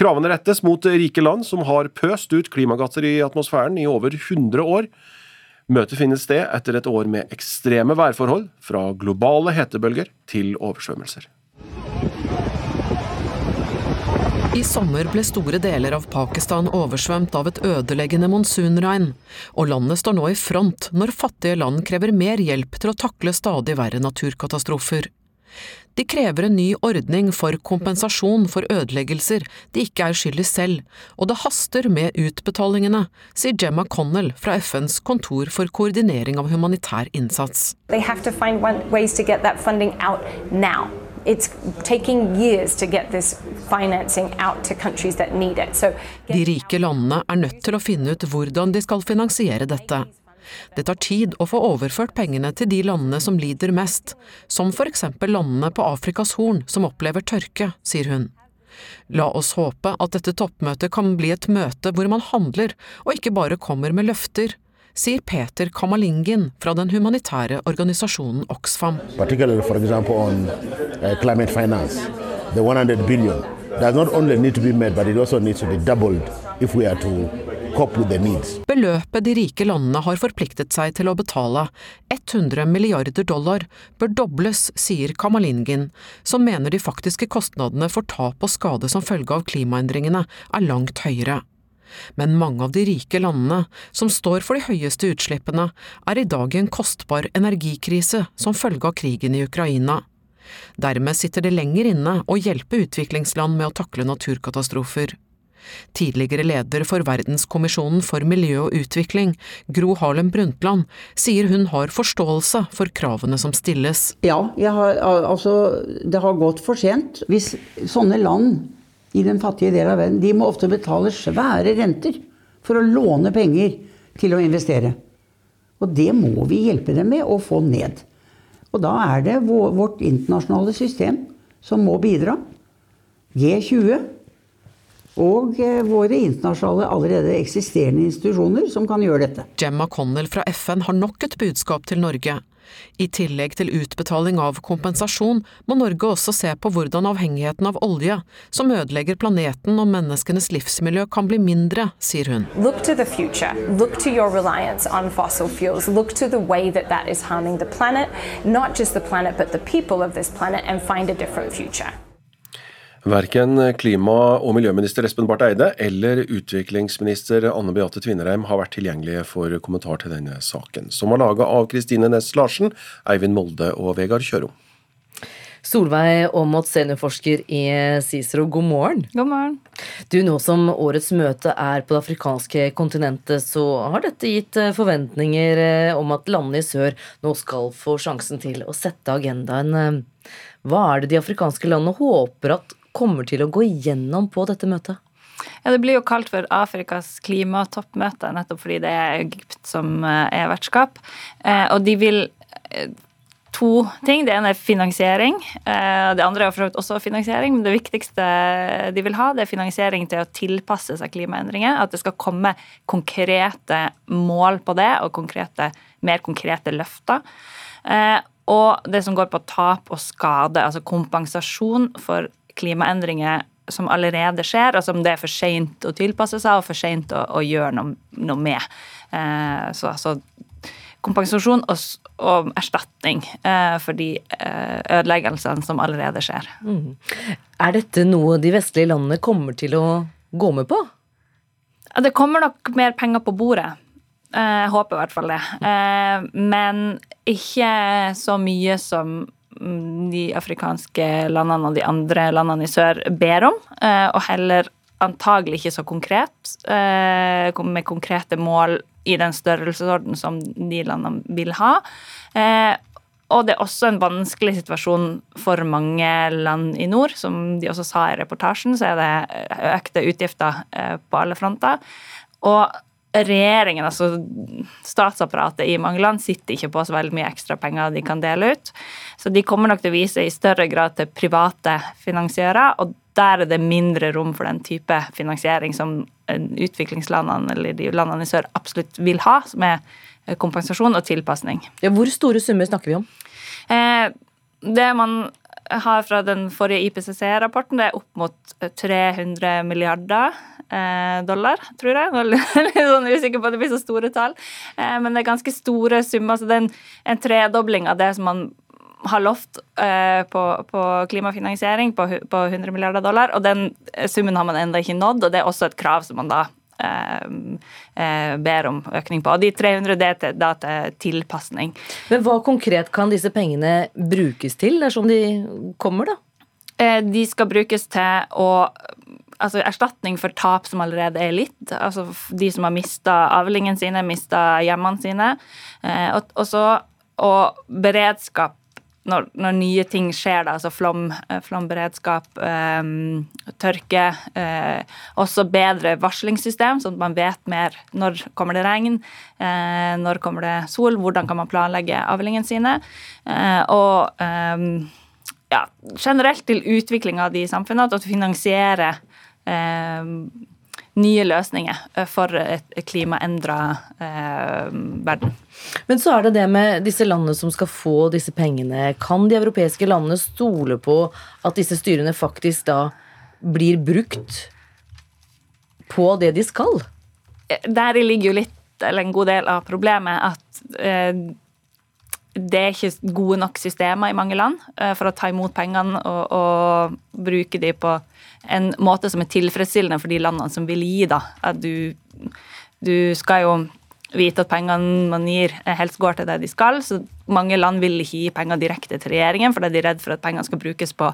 Kravene rettes mot rike land som har pøst ut klimagasser i atmosfæren i over 100 år. Møtet finner sted etter et år med ekstreme værforhold, fra globale hetebølger til oversvømmelser. I sommer ble store deler av Pakistan oversvømt av et ødeleggende monsunregn, og landet står nå i front når fattige land krever mer hjelp til å takle stadig verre naturkatastrofer. De krever en ny ordning for kompensasjon for ødeleggelser de ikke er skyld i selv, og det haster med utbetalingene, sier Gemma Connell fra FNs kontor for koordinering av humanitær innsats. They have to find ways to get that funding out now. It's taking years to get this financing out to countries that need it. So, De rike landene er nødt til å finne ut hvordan de skal finansiere dette. Det tar tid å få overført pengene til de landene som lider mest, som for eksempel landene på Afrikas Horn som opplever tørke, sier hun. La oss håpe at dette toppmøtet kan bli et møte hvor man handler, og ikke bare kommer med løfter, sier Peter Kamalingen fra den humanitære organisasjonen Oxfam. On, uh, finance, the 100 billion does not only need to be made, but it also needs to be doubled if we are to Beløpet de rike landene har forpliktet seg til å betale, 100 milliarder dollar, bør dobles, sier Kamalingin, som mener de faktiske kostnadene for tap og skade som følge av klimaendringene er langt høyere. Men mange av de rike landene, som står for de høyeste utslippene, er i dag i en kostbar energikrise som følge av krigen i Ukraina. Dermed sitter det lenger inne å hjelpe utviklingsland med å takle naturkatastrofer. Tidligere leder for Verdenskommisjonen for miljø og utvikling, Gro Harlem Brundtland, sier hun har forståelse for kravene som stilles. Ja, har, altså, det har gått for sent. Hvis sånne land i den fattige delen av verden, de må ofte betale svære renter for å låne penger til å investere. Og det må vi hjelpe dem med å få ned. Og da er det vårt internasjonale system som må bidra. G20 og eh, våre internasjonale allerede eksisterende institusjoner som kan gjøre dette. Gemma Connell fra FN har nok et budskap til Norge. I tillegg til utbetaling av kompensasjon må Norge også se på hvordan avhengigheten av olje, som ødelegger planeten og menneskenes livsmiljø, kan bli mindre, sier hun. Look to the future. Look to your reliance on fossil fuels. Look to the way that that is harming the planet, not just the planet, but the people of this planet, and find a different future. Verken klima- og miljøminister Espen Barth Eide eller utviklingsminister Anne Beate Tvinnereim har vært tilgjengelige for kommentar til denne saken, som var laga av Kristine Næss Larsen, Eivind Molde og Vegard Kjørom. Solveig Aamodt, seniorforsker i CICERO, god morgen. God morgen. Du, Nå som årets møte er på det afrikanske kontinentet, så har dette gitt eh, forventninger eh, om at landene i sør nå skal få sjansen til å sette agendaen. Hva er det de afrikanske landene håper at kommer til å gå igjennom på dette møtet? Ja, Det blir jo kalt for Afrikas klimatoppmøte, nettopp fordi det er Egypt som eh, er vertskap. Eh, og de vil eh, to ting. Det ene er finansiering. Det andre er for så vidt også finansiering, men det viktigste de vil ha, det er finansiering til å tilpasse seg klimaendringer. At det skal komme konkrete mål på det, og konkrete, mer konkrete løfter. Og det som går på tap og skade, altså kompensasjon for klimaendringer som allerede skjer, og som det er for seint å tilpasse seg og for seint å, å, gjøre noe, noe med. Eh, så altså kompensasjon og, og erstatning eh, for de eh, ødeleggelsene som allerede skjer. Mm. Er dette noe de vestlige landene kommer til å gå med på? Det kommer nok mer penger på bordet. Eh, jeg håper i hvert fall det. Eh, men ikke så mye som de afrikanske landene og de andre landene i sør ber om, eh, og heller antagelig ikke så konkret, eh, med konkrete mål i den størrelsesorden som de landene vil ha. Eh, og det er også en vanskelig situasjon for mange land i nord. Som de også sa i reportasjen, så er det økte utgifter på alle fronter. Og regjeringen, altså statsapparatet i mange land, sitter ikke på så veldig mye ekstra penger de kan dele ut. Så de kommer nok til å vise i større grad til private finansiører, og der er det mindre rom for den type finansiering som utviklingslandene eller de landene i sør absolutt vil ha, som er kompensasjon og tilpasning. Ja, hvor store summer snakker vi om? Eh, det man har fra den forrige IPCC-rapporten, det er opp mot 300 milliarder Eh, dollar, tror jeg. Nå er litt sånn usikker på at det blir så store tall. Eh, men det er ganske store summer. så det er en, tredobling av det som man har lovt eh, på, på, klimafinansiering på, på, 100 milliarder dollar. Og den summen har man ennå ikke nådd, og det er også et krav som man da ber om økning på. Og de 300 det er da til tilpasning. Men hva konkret kan disse pengene brukes til dersom de kommer, da? De skal brukes til å altså erstatning for tap som allerede er litt. Altså de som har mista avlingene sine, mista hjemmene sine. Eh, og, og, så og beredskap når, når, nye ting skjer, da, altså flom, eh, flomberedskap, eh, tørke. Eh, også bedre varslingssystem, sånn at man vet mer når kommer det regn, eh, når kommer det sol, hvordan kan man planlegge avlingene sine. Eh, og ja, generelt til utvikling av de samfunnene, at du finansierer Eh, nye løsninger eh, for et klimaendra eh, verden. Men så er det det med disse landene som skal få disse pengene. Kan de europeiske landene stole på at disse styrene faktisk da blir brukt på det de skal? Der ligger jo litt, eller en god del av problemet, at eh, det er ikke gode nok systemer i mange land eh, for å ta imot pengene og, og, bruke de på en måte som er tilfredsstillende for de landene som vil gi. da. At du, du skal jo vite at pengene man gir, helst går til det de skal. Så mange land vil ikke gi penger direkte til regjeringen, fordi de er redd for at pengene skal brukes på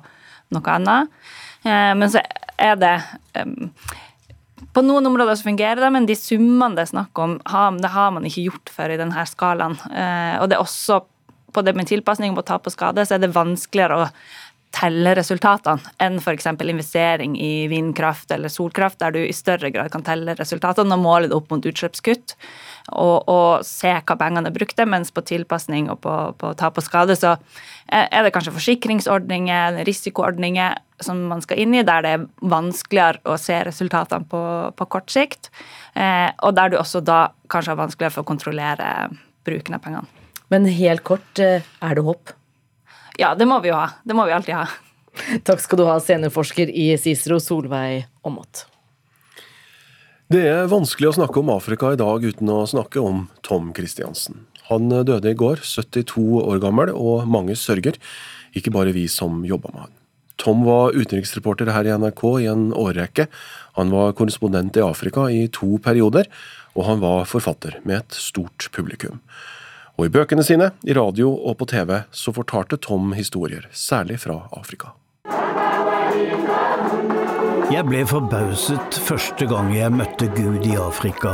noe annet. Eh, men så er det på noen områder så fungerer det, men de summene det er snakk om, det har man ikke gjort før i denne skalaen. Eh, og det er også på det med tilpasning på tap og skade, så er det vanskeligere å telle resultatene enn f.eks. investering i vindkraft eller solkraft, der du i større grad kan telle resultatene og måle det opp mot utslippskutt og, og se hva pengene er brukt til, mens på tilpasning og på, på tap og skade så er det kanskje forsikringsordninger, risikoordninger som man skal inn i, der det er vanskeligere å se resultatene på, på kort sikt, eh, og der du også da kanskje har vanskeligere for å kontrollere bruken av pengene. Men helt kort, eh, er det håp? Ja, det må vi jo ha. Det må vi alltid ha. Takk skal du ha, seniorforsker i Cicero, Solveig Aamodt. Det er vanskelig å snakke om Afrika i dag uten å snakke om Tom Christiansen. Han døde i går, 72 år gammel, og mange sørger, ikke bare vi som jobba med han. Tom var utenriksreporter her i NRK i en årrekke. Han var korrespondent i Afrika i to perioder, og han var forfatter med et stort publikum. Og i bøkene sine, i radio og på TV, så fortalte Tom historier, særlig fra Afrika. Jeg ble forbauset første gang jeg møtte Gud i Afrika.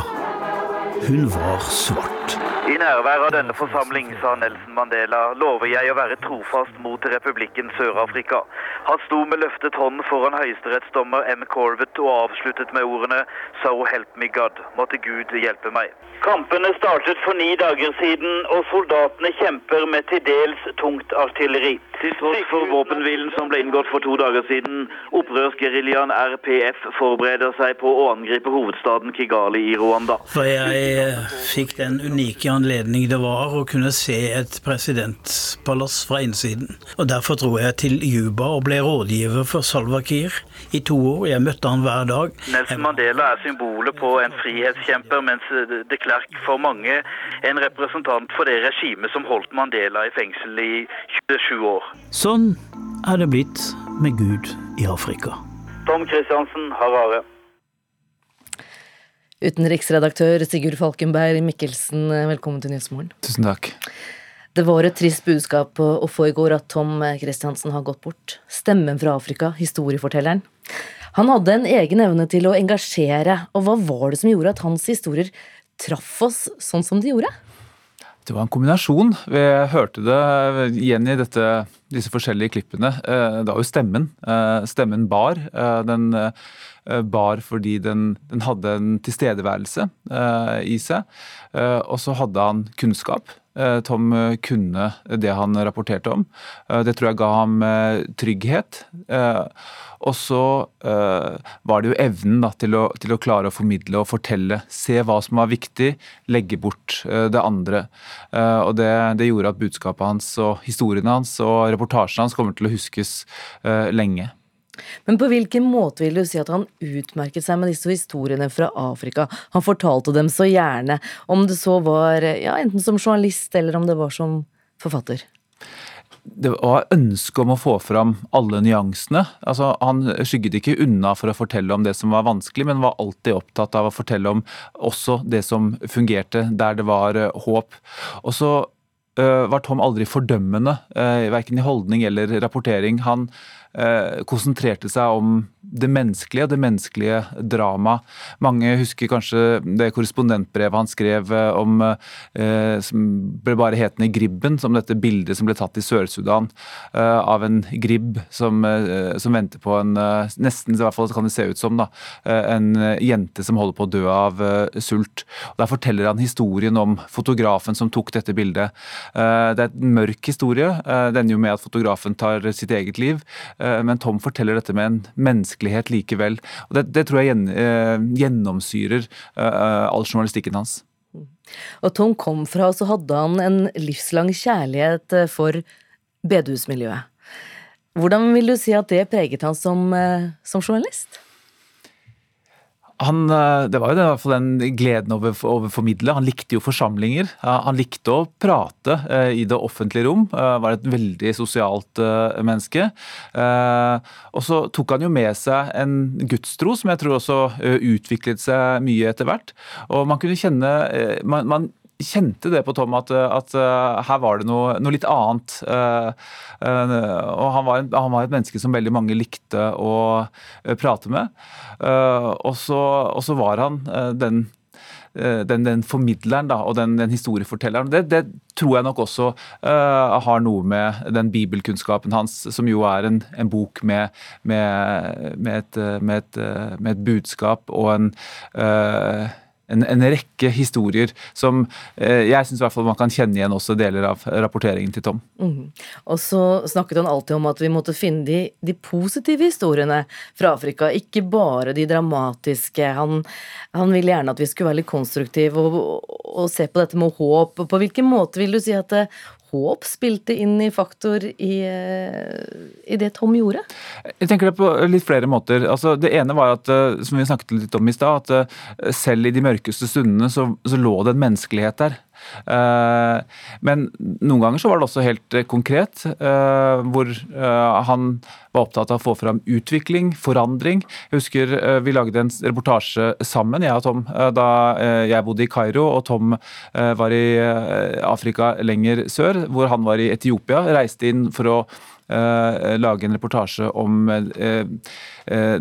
Hun var svart. I nærvær av denne forsamling, sa Nelson Mandela, lover jeg å være trofast mot republikken Sør-Afrika. Han sto med løftet hånd foran høyesterettsdommer M. Corvett og avsluttet med ordene So help me God. Måtte Gud hjelpe meg. Kampene startet for ni dager siden, og soldatene kjemper med til dels tungt artilleri. Til tross for våpenhvilen som ble inngått for to dager siden, opprørsgeriljaen RPF forbereder seg på å angripe hovedstaden Kigali i Rwanda. For jeg fikk den unike anledning det var å kunne se et presidentpalass fra innsiden. Og derfor dro jeg til Juba og ble rådgiver for Salva Kiir i to år. Jeg møtte han hver dag. Nelson Mandela er symbolet på en frihetskjemper, mens de Klerk for mange en representant for det regimet som holdt Mandela i fengsel i 27 år. Sånn er det blitt med Gud i Afrika. Tom Christiansen, Harare. Utenriksredaktør Sigurd Falkenberg Mikkelsen, velkommen til Nyhetsmorgen. Tusen takk. Det var et trist budskap å få i går at Tom Christiansen har gått bort. Stemmen fra Afrika, historiefortelleren. Han hadde en egen evne til å engasjere, og hva var det som gjorde at hans historier traff oss sånn som de gjorde? Det var en kombinasjon. Vi hørte det igjen i dette, disse forskjellige klippene. Eh, det var jo stemmen. Eh, stemmen bar. Eh, den bar fordi den, den hadde en tilstedeværelse i seg. Og så hadde han kunnskap. Tom kunne det han rapporterte om. Det tror jeg ga ham trygghet. Og så uh, var det jo evnen da, til, å, til, å, klare å formidle og fortelle. Se hva som var viktig, legge bort uh, det andre. Uh, og det, det, gjorde at budskapet hans og historiene hans og reportasjene hans kommer til å huskes lenge. Men på hvilken måte vil du si at han utmerket seg med disse historiene fra Afrika? Han fortalte dem så gjerne, om det så var ja, enten som journalist eller om det var som forfatter det var ønske om å få fram alle nyansene. Altså, han skygget ikke unna for å fortelle om det som var vanskelig, men var alltid opptatt av å fortelle om også det som fungerte, der det var uh, håp. Og så uh, var Tom aldri fordømmende, uh, verken i holdning eller rapportering. Han konsentrerte seg om det menneskelige, det menneskelige drama. Mange husker kanskje det korrespondentbrevet han skrev eh, om eh, som ble bare hetende Gribben, som dette bildet som ble tatt i Sør-Sudan eh, av en gribb som, eh, som, venter på en eh, Nesten, i hvert fall kan det se ut som, da, eh, en jente som holder på å dø av sult. Og Der forteller han historien om fotografen som tok dette bildet. det er en mørk historie. det ender jo med at fotografen tar sitt eget liv, men Tom forteller dette med en menneskelighet likevel. Og Det, det tror jeg uh, gjennomsyrer uh, all journalistikken hans. Og Tom kom fra, så hadde han en livslang kjærlighet for bedehusmiljøet. Hvordan vil du si at det preget han som, som journalist? Han, eh, det var jo i hvert fall den gleden over å formidle. Han likte jo forsamlinger. Han likte å prate eh, i det offentlige rom. Eh, var et veldig sosialt menneske. Og så tok han jo med seg en gudstro som jeg tror også utviklet seg mye etter hvert. Og man kunne kjenne man, man kjente det på Tom at, at uh, her var det noe, noe litt annet. Uh, uh, og han var, han var, et menneske som veldig mange likte å prate med. og, så, og så var han den den, den, formidleren da, og den, den historiefortelleren. Det, det, tror jeg nok også uh, har noe med den bibelkunnskapen hans, som jo er en, en bok med, med, med, et, med, et, med, et, budskap og en uh, en, en rekke historier som eh, jeg syns man kan kjenne igjen også deler av rapporteringen til Tom. Mm. Og så snakket han alltid om at vi måtte finne de, de positive historiene fra Afrika, ikke bare de dramatiske. Han, han ville gjerne at vi skulle være litt konstruktive og, og, og, se på dette med håp. På hvilken måte vil du si at håp spilte inn i faktor i, eh, i, det Tom gjorde? Jeg tenker det på litt flere måter. Altså, det ene var at, eh, som vi snakket litt om i stad, at eh, selv i de mørkeste stundene så, så lå det en menneskelighet der. Eh, men noen ganger så var det også helt eh, konkret, eh, hvor han var opptatt av å få fram utvikling, forandring. Jeg husker vi lagde en reportasje sammen, jeg og Tom, da jeg bodde i Kairo og Tom var i Afrika lenger sør, hvor han var i Etiopia. Reiste inn for å lage en reportasje om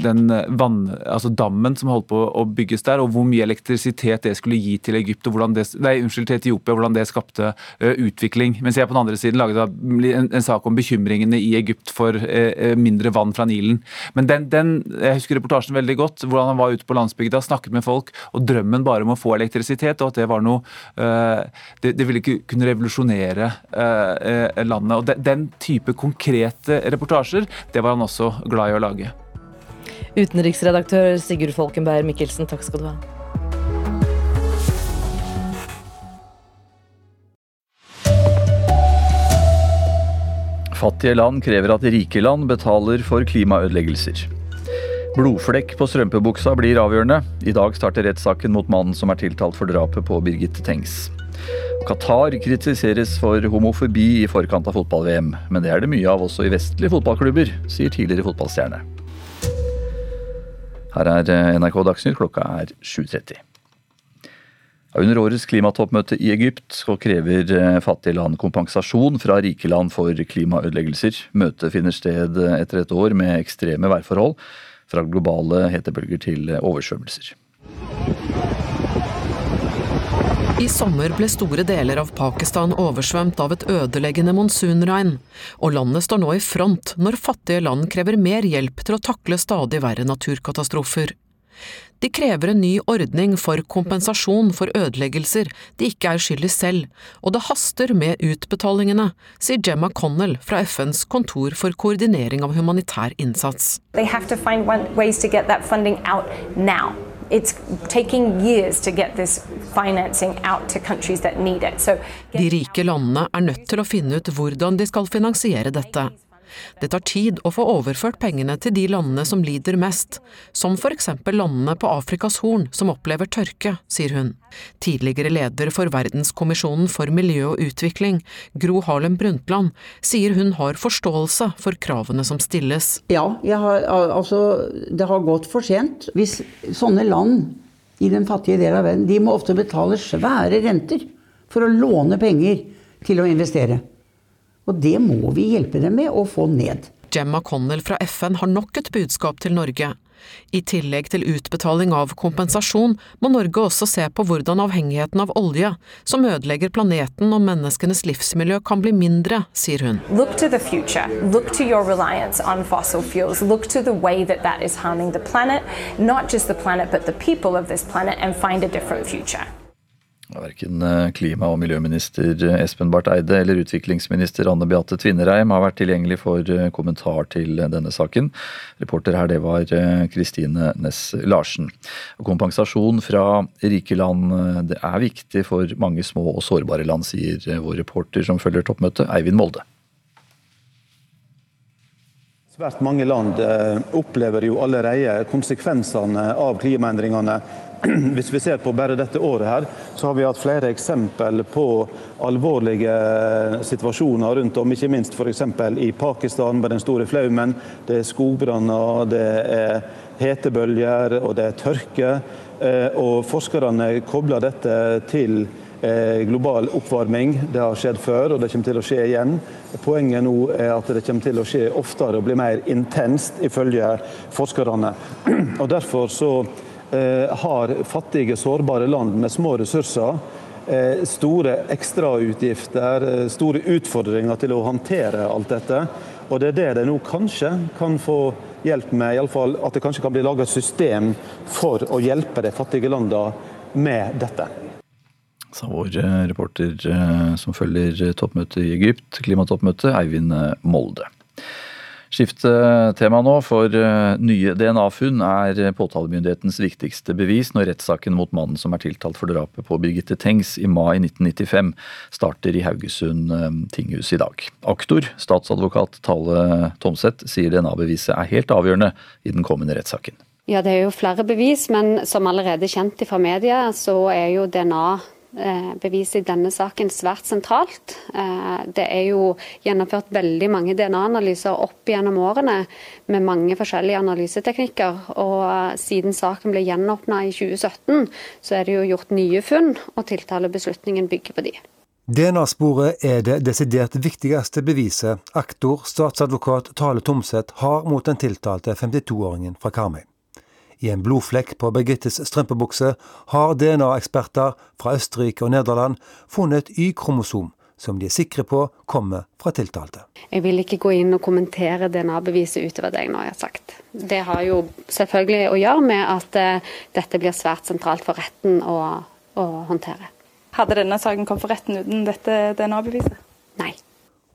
den vann, altså dammen som holdt på å bygges der, og hvor mye elektrisitet det skulle gi til Egypt, og hvordan det, nei, unnskyld, til Etiopia, hvordan det skapte utvikling. Mens jeg på den andre siden laget en, en sak om bekymringene i Egypt for mindre vann fra Nilen. Men den, den, jeg husker reportasjen veldig godt, hvordan han var ute på landsbygda, snakket med folk, og drømmen bare om å få elektrisitet, og at det var noe det, det ville ikke kunne revolusjonere landet. og Den type konkrete reportasjer, det var han også glad i å lage. Utenriksredaktør Sigurd Folkenberg Mikkelsen, takk skal du ha. Fattige land krever at rike land betaler for klimaødeleggelser. Blodflekk på strømpebuksa blir avgjørende. I dag starter rettssaken mot mannen som er tiltalt for drapet på Birgitte Tengs. Qatar kritiseres for homofobi i forkant av fotball-VM, men det er det mye av også i vestlige fotballklubber, sier tidligere fotballstjerne. Her er NRK Dagsnytt, klokka er 7.30. Under årets klimatoppmøte i Egypt krever fattige land kompensasjon fra rike land for klimaødeleggelser. Møtet finner sted etter et år med ekstreme værforhold, fra globale hetebølger til oversvømmelser. I sommer ble store deler av Pakistan oversvømt av et ødeleggende monsunregn, og landet står nå i front når fattige land krever mer hjelp til å takle stadig verre naturkatastrofer. De krever en ny ordning for kompensasjon for ødeleggelser de ikke er skyld i selv, og det haster med utbetalingene, sier Gemma Connell fra FNs kontor for koordinering av humanitær innsats. They have to find ways to get that funding out now. De rike landene er nødt til å finne ut hvordan de skal finansiere dette. Det tar tid å få overført pengene til de landene som lider mest, som eksempel landene på Afrikas Horn som opplever tørke, sier hun. Tidligere leder for Verdenskommisjonen for miljø og utvikling, Gro Harlem Brundtland, sier hun har forståelse for kravene som stilles. Ja, har, altså, det har gått for sent. Hvis sånne land i den fattige delen av verden, de må ofte betale svære renter for å låne penger til å investere. Og det må vi hjelpe dem med å få ned. Gemma Connell fra FN har nok et budskap til Norge. I tillegg til utbetaling av kompensasjon, må Norge også se på hvordan avhengigheten av olje, som ødelegger planeten og menneskenes livsmiljø, kan bli mindre, sier hun. Look to the future. Look to your reliance on fossil fuels. Look to the way that that is harming the planet, not just the planet, but the people of this planet, and find a different future. Verken klima- og miljøminister Espen Barth Eide eller utviklingsminister Anne Beate Tvinnereim har vært tilgjengelig for kommentar til denne saken. Reporter her, det var Kristine Næss Larsen. Kompensasjon fra rike land det er viktig for mange små og sårbare land, sier vår reporter som følger toppmøtet, Eivind Molde. Svært mange land opplever jo allerede konsekvensene av klimaendringene hvis vi ser på bare dette året her, så har vi hatt flere eksempel på alvorlige situasjoner rundt om, ikke minst f.eks. i Pakistan med den store flaumen. Det er skogbranner, det er hetebølger og det er tørke. Og forskerne kobler dette til global oppvarming. Det har skjedd før, og det kommer til å skje igjen. Poenget nå er at det kommer til å skje oftere og bli mer intenst, ifølge forskerne. Og Derfor så har fattige, sårbare land med små ressurser store ekstrautgifter, store utfordringer til å håndtere alt dette. Og Det er det de nå kanskje kan få hjelp med, i alle fall at det kanskje kan bli et system for å hjelpe de fattige landene med dette. Sa vår reporter som følger toppmøtet i Egypt, klimatoppmøtet, Eivind Molde. Skifte tema nå, for nye DNA-funn er påtalemyndighetens viktigste bevis når rettssaken mot mannen som er tiltalt for drapet på Birgitte Tengs i mai 1995 starter i Haugesund tinghus i dag. Aktor, statsadvokat Tale Tomseth, sier DNA-beviset er helt avgjørende i den kommende rettssaken. Ja, det er jo flere bevis, men som allerede kjent fra media, så er jo DNA beviset i denne saken svært sentralt. Det er jo gjennomført veldig mange DNA-analyser opp gjennom årene med mange forskjellige analyseteknikker. Og siden saken ble gjenåpna i 2017, så er det jo gjort nye funn, og tiltalebeslutningen bygger på de. DNA-sporet er det desidert viktigste beviset aktor statsadvokat Tale Tomseth har mot den tiltalte 52-åringen fra Karmøy. I en blodflekk på Birgittes strømpebukse har DNA-eksperter fra Østerrike og Nederland funnet et Y-kromosom som de er sikre på kommer fra tiltalte. Jeg vil ikke gå inn og kommentere DNA-beviset utover det jeg nå har sagt. Det har jo selvfølgelig å gjøre med at uh, dette blir svært sentralt for retten å, å håndtere. Hadde denne saken kommet for retten uten dette DNA-beviset? Nei.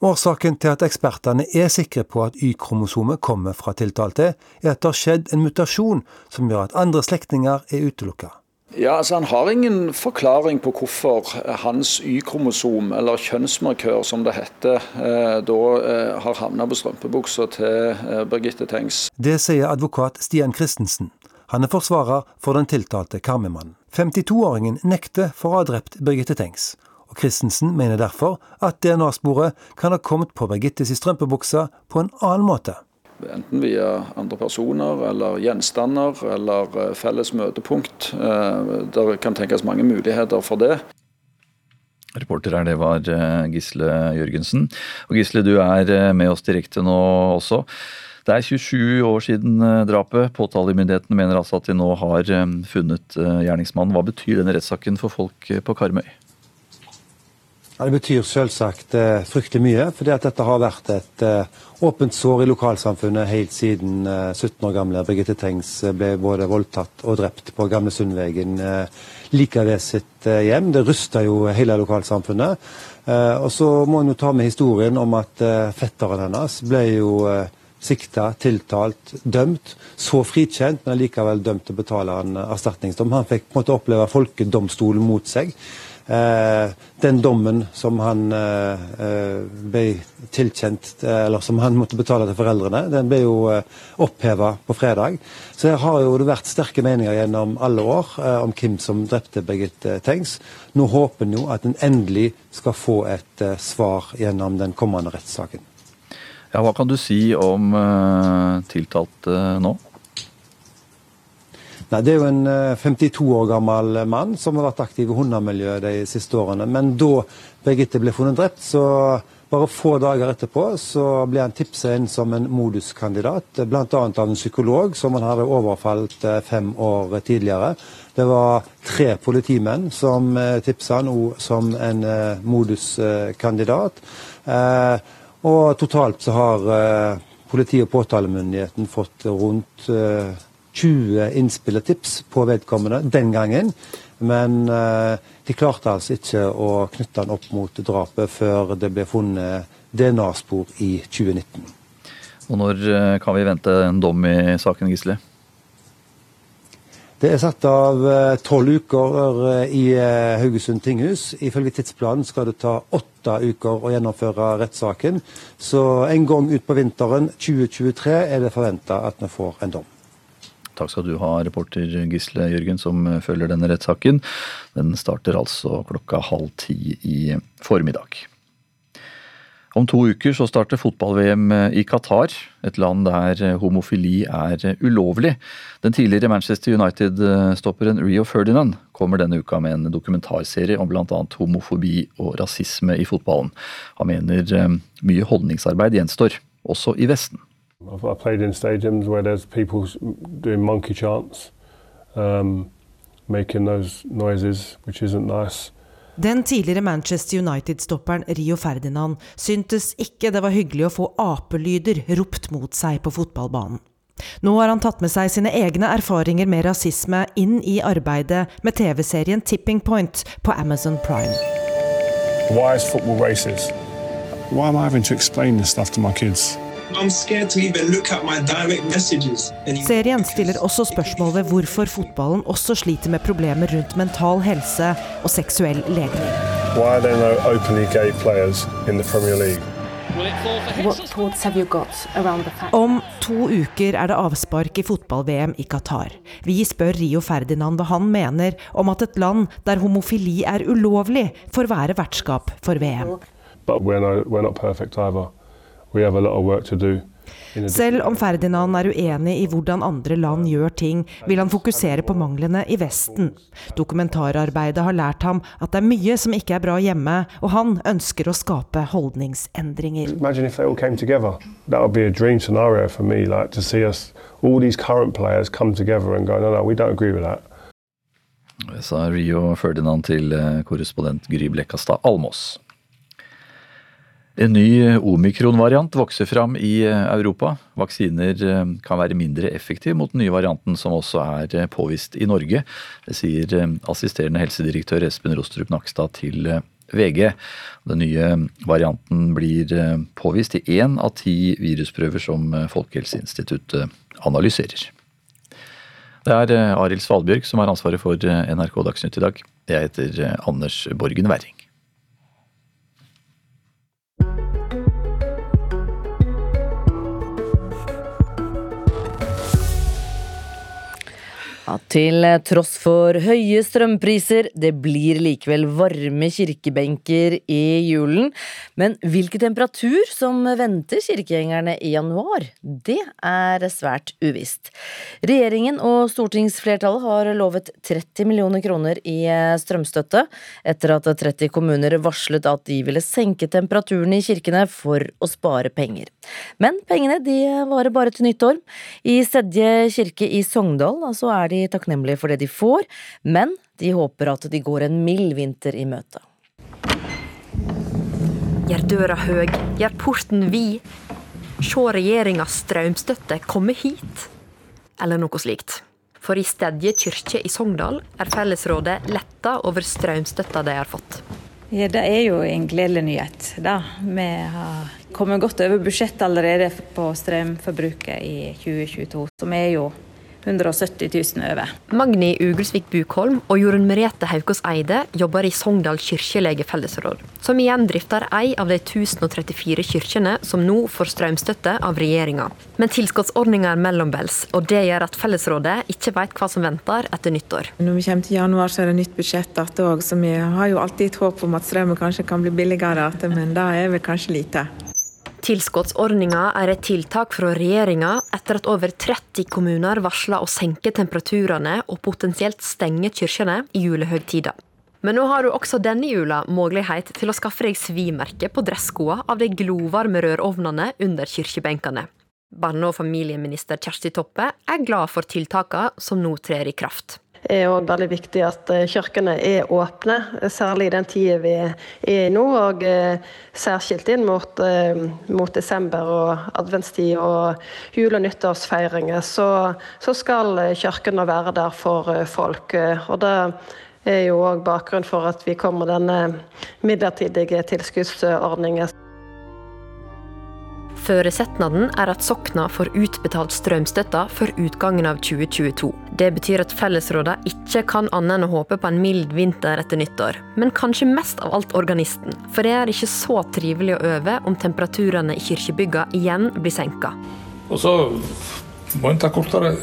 Årsaken til at ekspertene er sikre på at Y-kromosomet kommer fra tiltalte, er at det har skjedd en mutasjon som gjør at andre slektninger er utelukka. Ja, altså Han har ingen forklaring på hvorfor hans Y-kromosom, eller kjønnsmarkør som det heter, eh, da eh, har havna på strømpebuksa til eh, Birgitte Tengs. Det sier advokat Stian Christensen. Han er forsvarer for den tiltalte Karmøy-mannen. 52-åringen nekter for å ha drept Birgitte Tengs. Og Christensen mener derfor at DNA-sporet kan ha kommet på Birgittes strømpebukse på en annen måte. Enten via andre personer eller gjenstander eller felles møtepunkt. Det kan tenkes mange muligheter for det. Reporter her, det var Gisle Jørgensen. Og Gisle, du er med oss direkte nå også. Det er 27 år siden drapet. Påtalemyndigheten mener altså at de nå har funnet gjerningsmannen. Hva betyr denne rettssaken for folk på Karmøy? Ja, det betyr selvsagt eh, fryktelig mye, fordi at dette har vært et eh, åpent sår i lokalsamfunnet helt siden eh, 17 år gamle Birgitte Tengs ble både voldtatt og drept på Gamle Sundvegen like ved sitt hjem. Det rysta jo hele lokalsamfunnet. og så må en jo ta med historien om at fetteren hennes ble jo sikta, tiltalt, dømt. Så frikjent, men likevel dømt til å betale en erstatningsdom. Han fikk på en måte oppleve folkedomstolen mot seg. Eh, den dommen som han eh, ble tilkjent, eller som han måtte betale til foreldrene, den ble jo eh, oppheva på fredag. Så her har jo det vært sterke meninger gjennom alle år om hvem som drepte Birgitte Tengs. Nå håper en jo at en endelig skal få et svar gjennom den kommende rettssaken. Ja, Hva kan du si om tiltalte nå? Nei, Det er jo en 52 år gammel mann som har vært aktiv i hundemiljøet de siste årene. Men da Birgitte ble funnet drept, så bare få dager etterpå så ble han tipset inn som en moduskandidat, bl.a. av en psykolog som han hadde overfalt fem år tidligere. Det var tre politimenn som tipsa han som en moduskandidat. Og totalt så har politi- og påtalemyndigheten fått rundt 20 innspill og tips på vedkommende den gangen. Men de klarte altså ikke å knytte han opp mot drapet før det ble funnet DNA-spor i 2019. Og Når kan vi vente en dom i saken, Gisle? Det er satt av tolv uker i Haugesund tinghus. Ifølge tidsplanen skal det ta åtte uker å gjennomføre rettssaken. Så en gang utpå vinteren 2023 er det forventa at vi får en dom. Takk skal du ha, reporter Gisle Jørgen, som følger denne rettssaken. Den starter altså klokka halv ti i formiddag. Om to uker så starter fotball-VM i Qatar, et land der homofili er ulovlig. Den tidligere Manchester United-stopperen Rio Ferdinand kommer denne uka med en dokumentarserie om bl.a. homofobi og rasisme i fotballen. Han mener mye holdningsarbeid gjenstår, også i Vesten. I've played in stadiums where there's people doing monkey chants, um, making those noises, which isn't nice. Den tidligere Manchester United-stopperen Rio Ferdinand syntes ikke det var hyggelig å få apelyder ropt mot seg på fotballbanen. Nå har han tatt med seg sine egne erfaringer med rasisme inn i arbeidet med TV-serien Tipping Point på Amazon Prime. Why is football racist? Why am I having to explain this stuff to my kids? Serien stiller også spørsmål ved hvorfor fotballen også sliter med problemer rundt mental helse og seksuell legning. Om to uker er det avspark i fotball-VM i Qatar. Vi spør Rio Ferdinand hva han mener om at et land der homofili er ulovlig, får være vertskap for VM. But we're, no, we're Selv om Ferdinand er uenig i hvordan andre land gjør ting, vil han fokusere på manglene i Vesten. Dokumentararbeidet har lært ham at det er mye som ikke er bra hjemme, og han ønsker å skape holdningsendringer. Imagine if they all came together. That would be a dream scenario for me, like us, all these current players come together and go, no, no, we don't agree with that. Sa Rio Ferdinand til eh, korrespondent Gry Blekkastad Almås. En ny omikron-variant vokser fram i eh, Europa. Vaksiner eh, kan være mindre effektive mot den nye varianten, som også er eh, påvist i Norge. Det sier assisterende helsedirektør Espen Rostrup Nakstad til VG. Den nye varianten blir påvist i én av ti virusprøver som Folkehelseinstituttet analyserer. Det er Arild Svalbjørg som har ansvaret for NRK Dagsnytt i dag. Jeg heter Anders Borgen Werring. Ja, til tross for høye strømpriser, det blir likevel varme kirkebenker i julen. Men hvilken temperatur som venter kirkegjengerne i januar, det er svært uvisst. Regjeringen og stortingsflertallet har lovet 30 millioner kroner i strømstøtte, etter at 30 kommuner varslet at de ville senke temperaturen i kirkene for å spare penger. Men pengene de varer bare til nyttår. I Sedje kirke i Sogndal altså er de takknemlige for det de får, men de håper at de går en mild vinter i møte. Gjør døra høg, gjør porten vid. Se regjeringas strømstøtte komme hit. Eller noe slikt. For i Stedje kirke i Sogndal er fellesrådet letta over strømstøtta de har fått. Ja, Det er jo en gledelig nyhet. da. Vi har kommet godt over budsjettet allerede på strømforbruket i 2022, som er jo 170 000 over. Magni Ugelsvik Bukholm og Jorunn Merete Haukås Eide jobber i Sogndal kirkelege fellesråd, som igjen drifter ei av de 1034 kirkene som nå får strømstøtte av regjeringa. Men tilskuddsordninga er mellombels, og det gjør at fellesrådet ikke vet hva som venter etter nyttår. Når vi kommer til januar, så er det nytt budsjett igjen òg, så vi har jo alltid et håp om at strømmen kanskje kan bli billigere igjen, men det er vel kanskje lite. Tilskuddsordninga er et tiltak fra regjeringa etter at over 30 kommuner varsla å senke temperaturene og potensielt stenge kirkene i julehøgtida. Men nå har du også denne jula mulighet til å skaffe deg svimerke på dresskoa av de glovarme rørovnene under kirkebenkene. Barne- og familieminister Kjersti Toppe er glad for tiltakene som nå trer i kraft er òg veldig viktig at eh, kirkene er åpne, særlig i den tida vi er i nå. Og eh, særskilt inn mot, eh, mot desember og adventstid og jul- og nyttårsfeiringer, så, så skal kirkene være der for folk. Og det er jo òg bakgrunnen for at vi kommer denne midlertidige tilskuddsordningen. Føresetnaden er at sokna får utbetalt strømstøtta før utgangen av 2022. Det betyr at fellesråda ikke kan annet enn å håpe på en mild vinter etter nyttår. Men kanskje mest av alt organisten, for det er ikke så trivelig å øve om temperaturene i kirkebygga igjen blir senka. Og så må en ta kortere,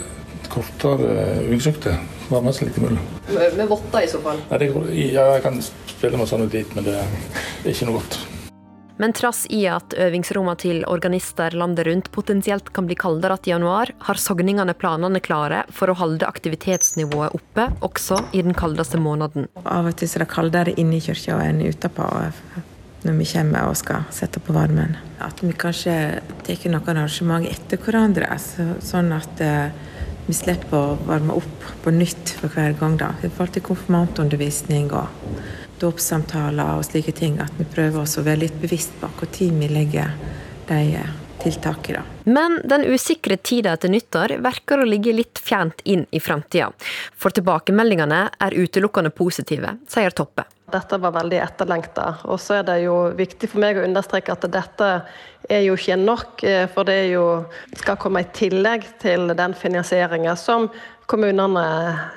kortere utsikter. Være mest like mulig. Med votter i så fall? Ja, jeg kan spille meg sånn ut dit, men det er ikke noe godt. Men trass i at øvingsrommene til organister landet rundt potensielt kan bli kaldere i januar, har sogningene planene klare for å holde aktivitetsnivået oppe, også i den kaldeste måneden. Av og til er det kaldere inne i kirka enn utenpå når vi kommer og skal sette på varmen. At vi kanskje tar noen arrangement etter hverandre, sånn at eh, vi slipper å varme opp på nytt for hver gang. da. I forhold til konfirmantundervisning og dåpssamtaler og slike ting. At vi prøver oss å være litt bevisst på hvor tid vi legger de tiltakene. Men den usikre tida etter nyttår verker å ligge litt fjernt inn i framtida. For tilbakemeldingene er utelukkende positive, sier Toppe. Dette var veldig etterlengta. Og så er det jo viktig for meg å understreke at dette er jo ikke nok, eh, for det jo, skal komme i tillegg til den finansieringa som kommunene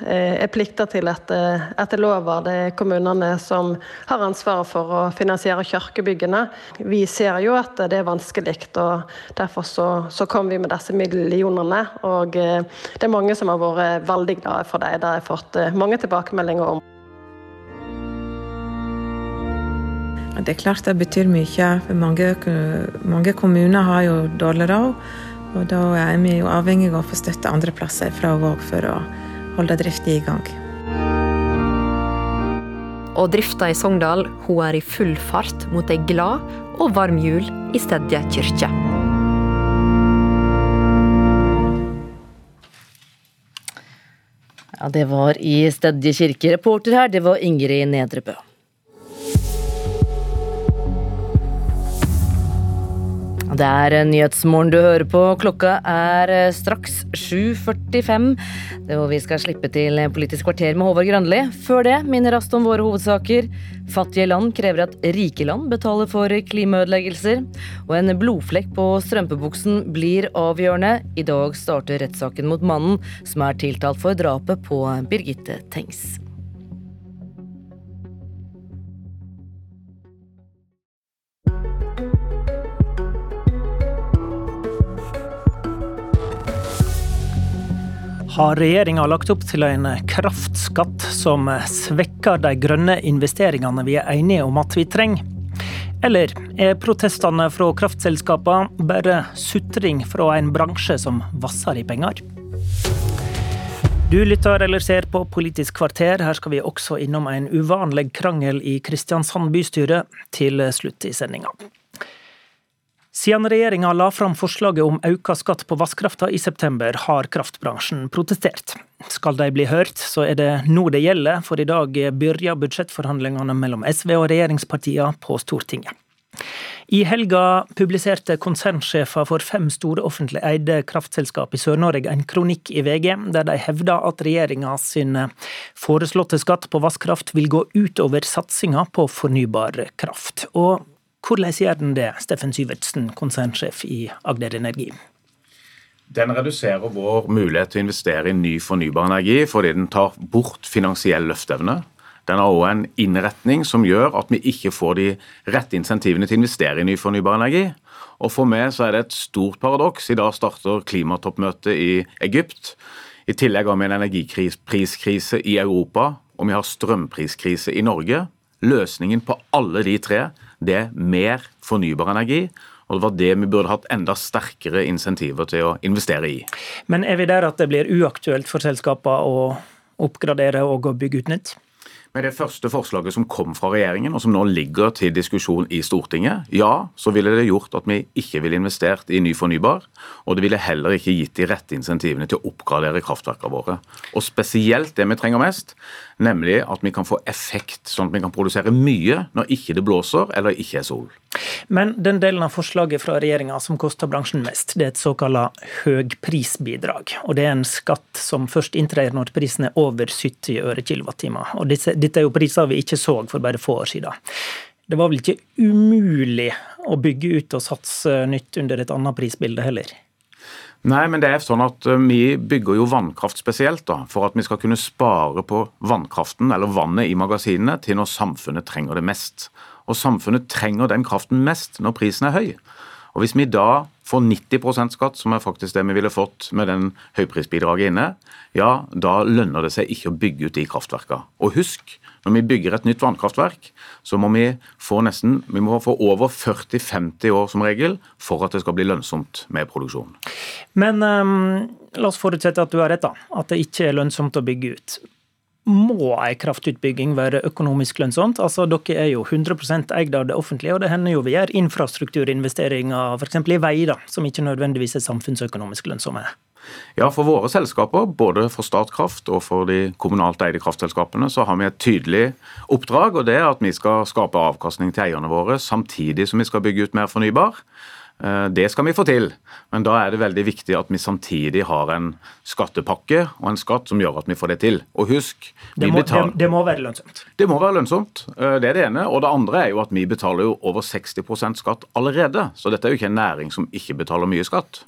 eh, er plikta til etter, etter lova. Det er kommunene som har ansvaret for å finansiere kirkebyggene. Vi ser jo at det er vanskelig, og derfor så, så kom vi med disse millionene. Og eh, det er mange som har vært veldig glade for det. Det har jeg fått eh, mange tilbakemeldinger om. Det er klart det betyr mye. for Mange, mange kommuner har jo dårlig råd. Og da er vi jo avhengig av å få støtte andre plasser fra òg for å holde drifta i gang. Og drifta i Sogndal hun er i full fart mot ei glad og varm jul i Stedje kirke. Ja, Det var i Stedje kirke. Reporter her, det var Ingrid Nedrebø. Det er Nyhetsmorgen du hører på. Klokka er eh, straks 7.45. Og vi skal slippe til Politisk kvarter med Håvard Grønli. Før det minner raskt om våre hovedsaker. Fattige land krever at rike land betaler for klimaødeleggelser. Og en blodflekk på strømpebuksen blir avgjørende. I dag starter rettssaken mot mannen som er tiltalt for drapet på Birgitte Tengs. Har regjeringa lagt opp til en kraftskatt som svekker de grønne investeringene vi er enige om at vi trenger? Eller er protestene fra kraftselskapene bare sutring fra en bransje som vasser i penger? Du lytter eller ser på Politisk kvarter. Her skal vi også innom en uvanlig krangel i Kristiansand bystyre til slutt i sendinga. Siden regjeringa la fram forslaget om økt skatt på vannkrafta i september, har kraftbransjen protestert. Skal de bli hørt, så er det nå det gjelder, for i dag begynner budsjettforhandlingene mellom SV og regjeringspartiene på Stortinget. I helga publiserte konsernsjefer for fem store offentlig eide kraftselskap i Sør-Norge en kronikk i VG, der de hevda at regjeringa sin foreslåtte skatt på vannkraft vil gå utover satsinga på fornybar kraft. Og hvordan gjør den det, Steffen Syvertsen, konsernsjef i Agder Energi? Den reduserer vår mulighet til å investere i ny fornybar energi fordi den tar bort finansiell løfteevne. Den har òg en innretning som gjør at vi ikke får de rette insentivene til å investere i ny fornybar energi. Og For meg så er det et stort paradoks. I dag starter klimatoppmøtet i Egypt. I tillegg har vi en energipriskrise i Europa, og vi har strømpriskrise i Norge. Løsningen på alle de tre det er mer fornybar energi. Og det var det vi burde hatt enda sterkere insentiver til å investere i. Men er vi der at det blir uaktuelt for selskapene å oppgradere og å bygge ut nytt? Med det første forslaget som kom fra regjeringen, og som nå ligger til diskusjon i Stortinget, ja, så ville det gjort at vi ikke ville investert i ny fornybar. Og det ville heller ikke gitt de rette insentivene til å oppgradere kraftverkene våre. Og spesielt det vi trenger mest, nemlig at vi kan få effekt, sånn at vi kan produsere mye når ikke det blåser eller ikke er sol. Men den delen av forslaget fra regjeringa som koster bransjen mest, det er et såkalt høgprisbidrag. Og det er en skatt som først inntrer når prisen er over 70 øre kilowattimer. Og disse, dette er jo priser vi ikke så for bare få år siden. Det var vel ikke umulig å bygge ut og satse nytt under et annet prisbilde heller? Nei, men det er sånn at eh, Vi bygger jo vannkraft spesielt da, for at vi skal kunne spare på vannkraften eller vannet i magasinene til når samfunnet trenger det mest. Og samfunnet trenger den kraften mest når prisen er høy. Og Hvis vi da får 90% skatt, som er faktisk det vi ville fått med den høyprisbidraget inne, ja, da lønner det seg ikke å bygge ut de kraftverkene. Og husk, når vi bygger et nytt vannkraftverk, så må vi få nesten, vi må få over 40-50 år som regel for at det skal bli lønnsomt med produksjon. Men um, la oss forutsette at du har rett, da. At det ikke er lønnsomt å bygge ut må ei kraftutbygging være økonomisk lønnsomt? Altså, Dere er jo 100 eid av det offentlige, og det hender jo vi gjør infrastrukturinvesteringer f.eks. i vei, da, som ikke nødvendigvis er samfunnsøkonomisk lønnsomme. Ja, For våre selskaper, både for Statkraft og for de kommunalt eide kraftselskapene, så har vi et tydelig oppdrag. og Det er at vi skal skape avkastning til eierne våre, samtidig som vi skal bygge ut mer fornybar. Eh, det skal vi få til, men da er det veldig viktig at vi samtidig har en skattepakke og en skatt som gjør at vi får det til. Og husk det må, betaler, det, det må, være lønnsomt? Det må være lønnsomt. Eh, det er det ene. Og det andre er jo at vi betaler jo over 60% skatt allerede. Så dette er jo ikke en næring som ikke betaler mye skatt.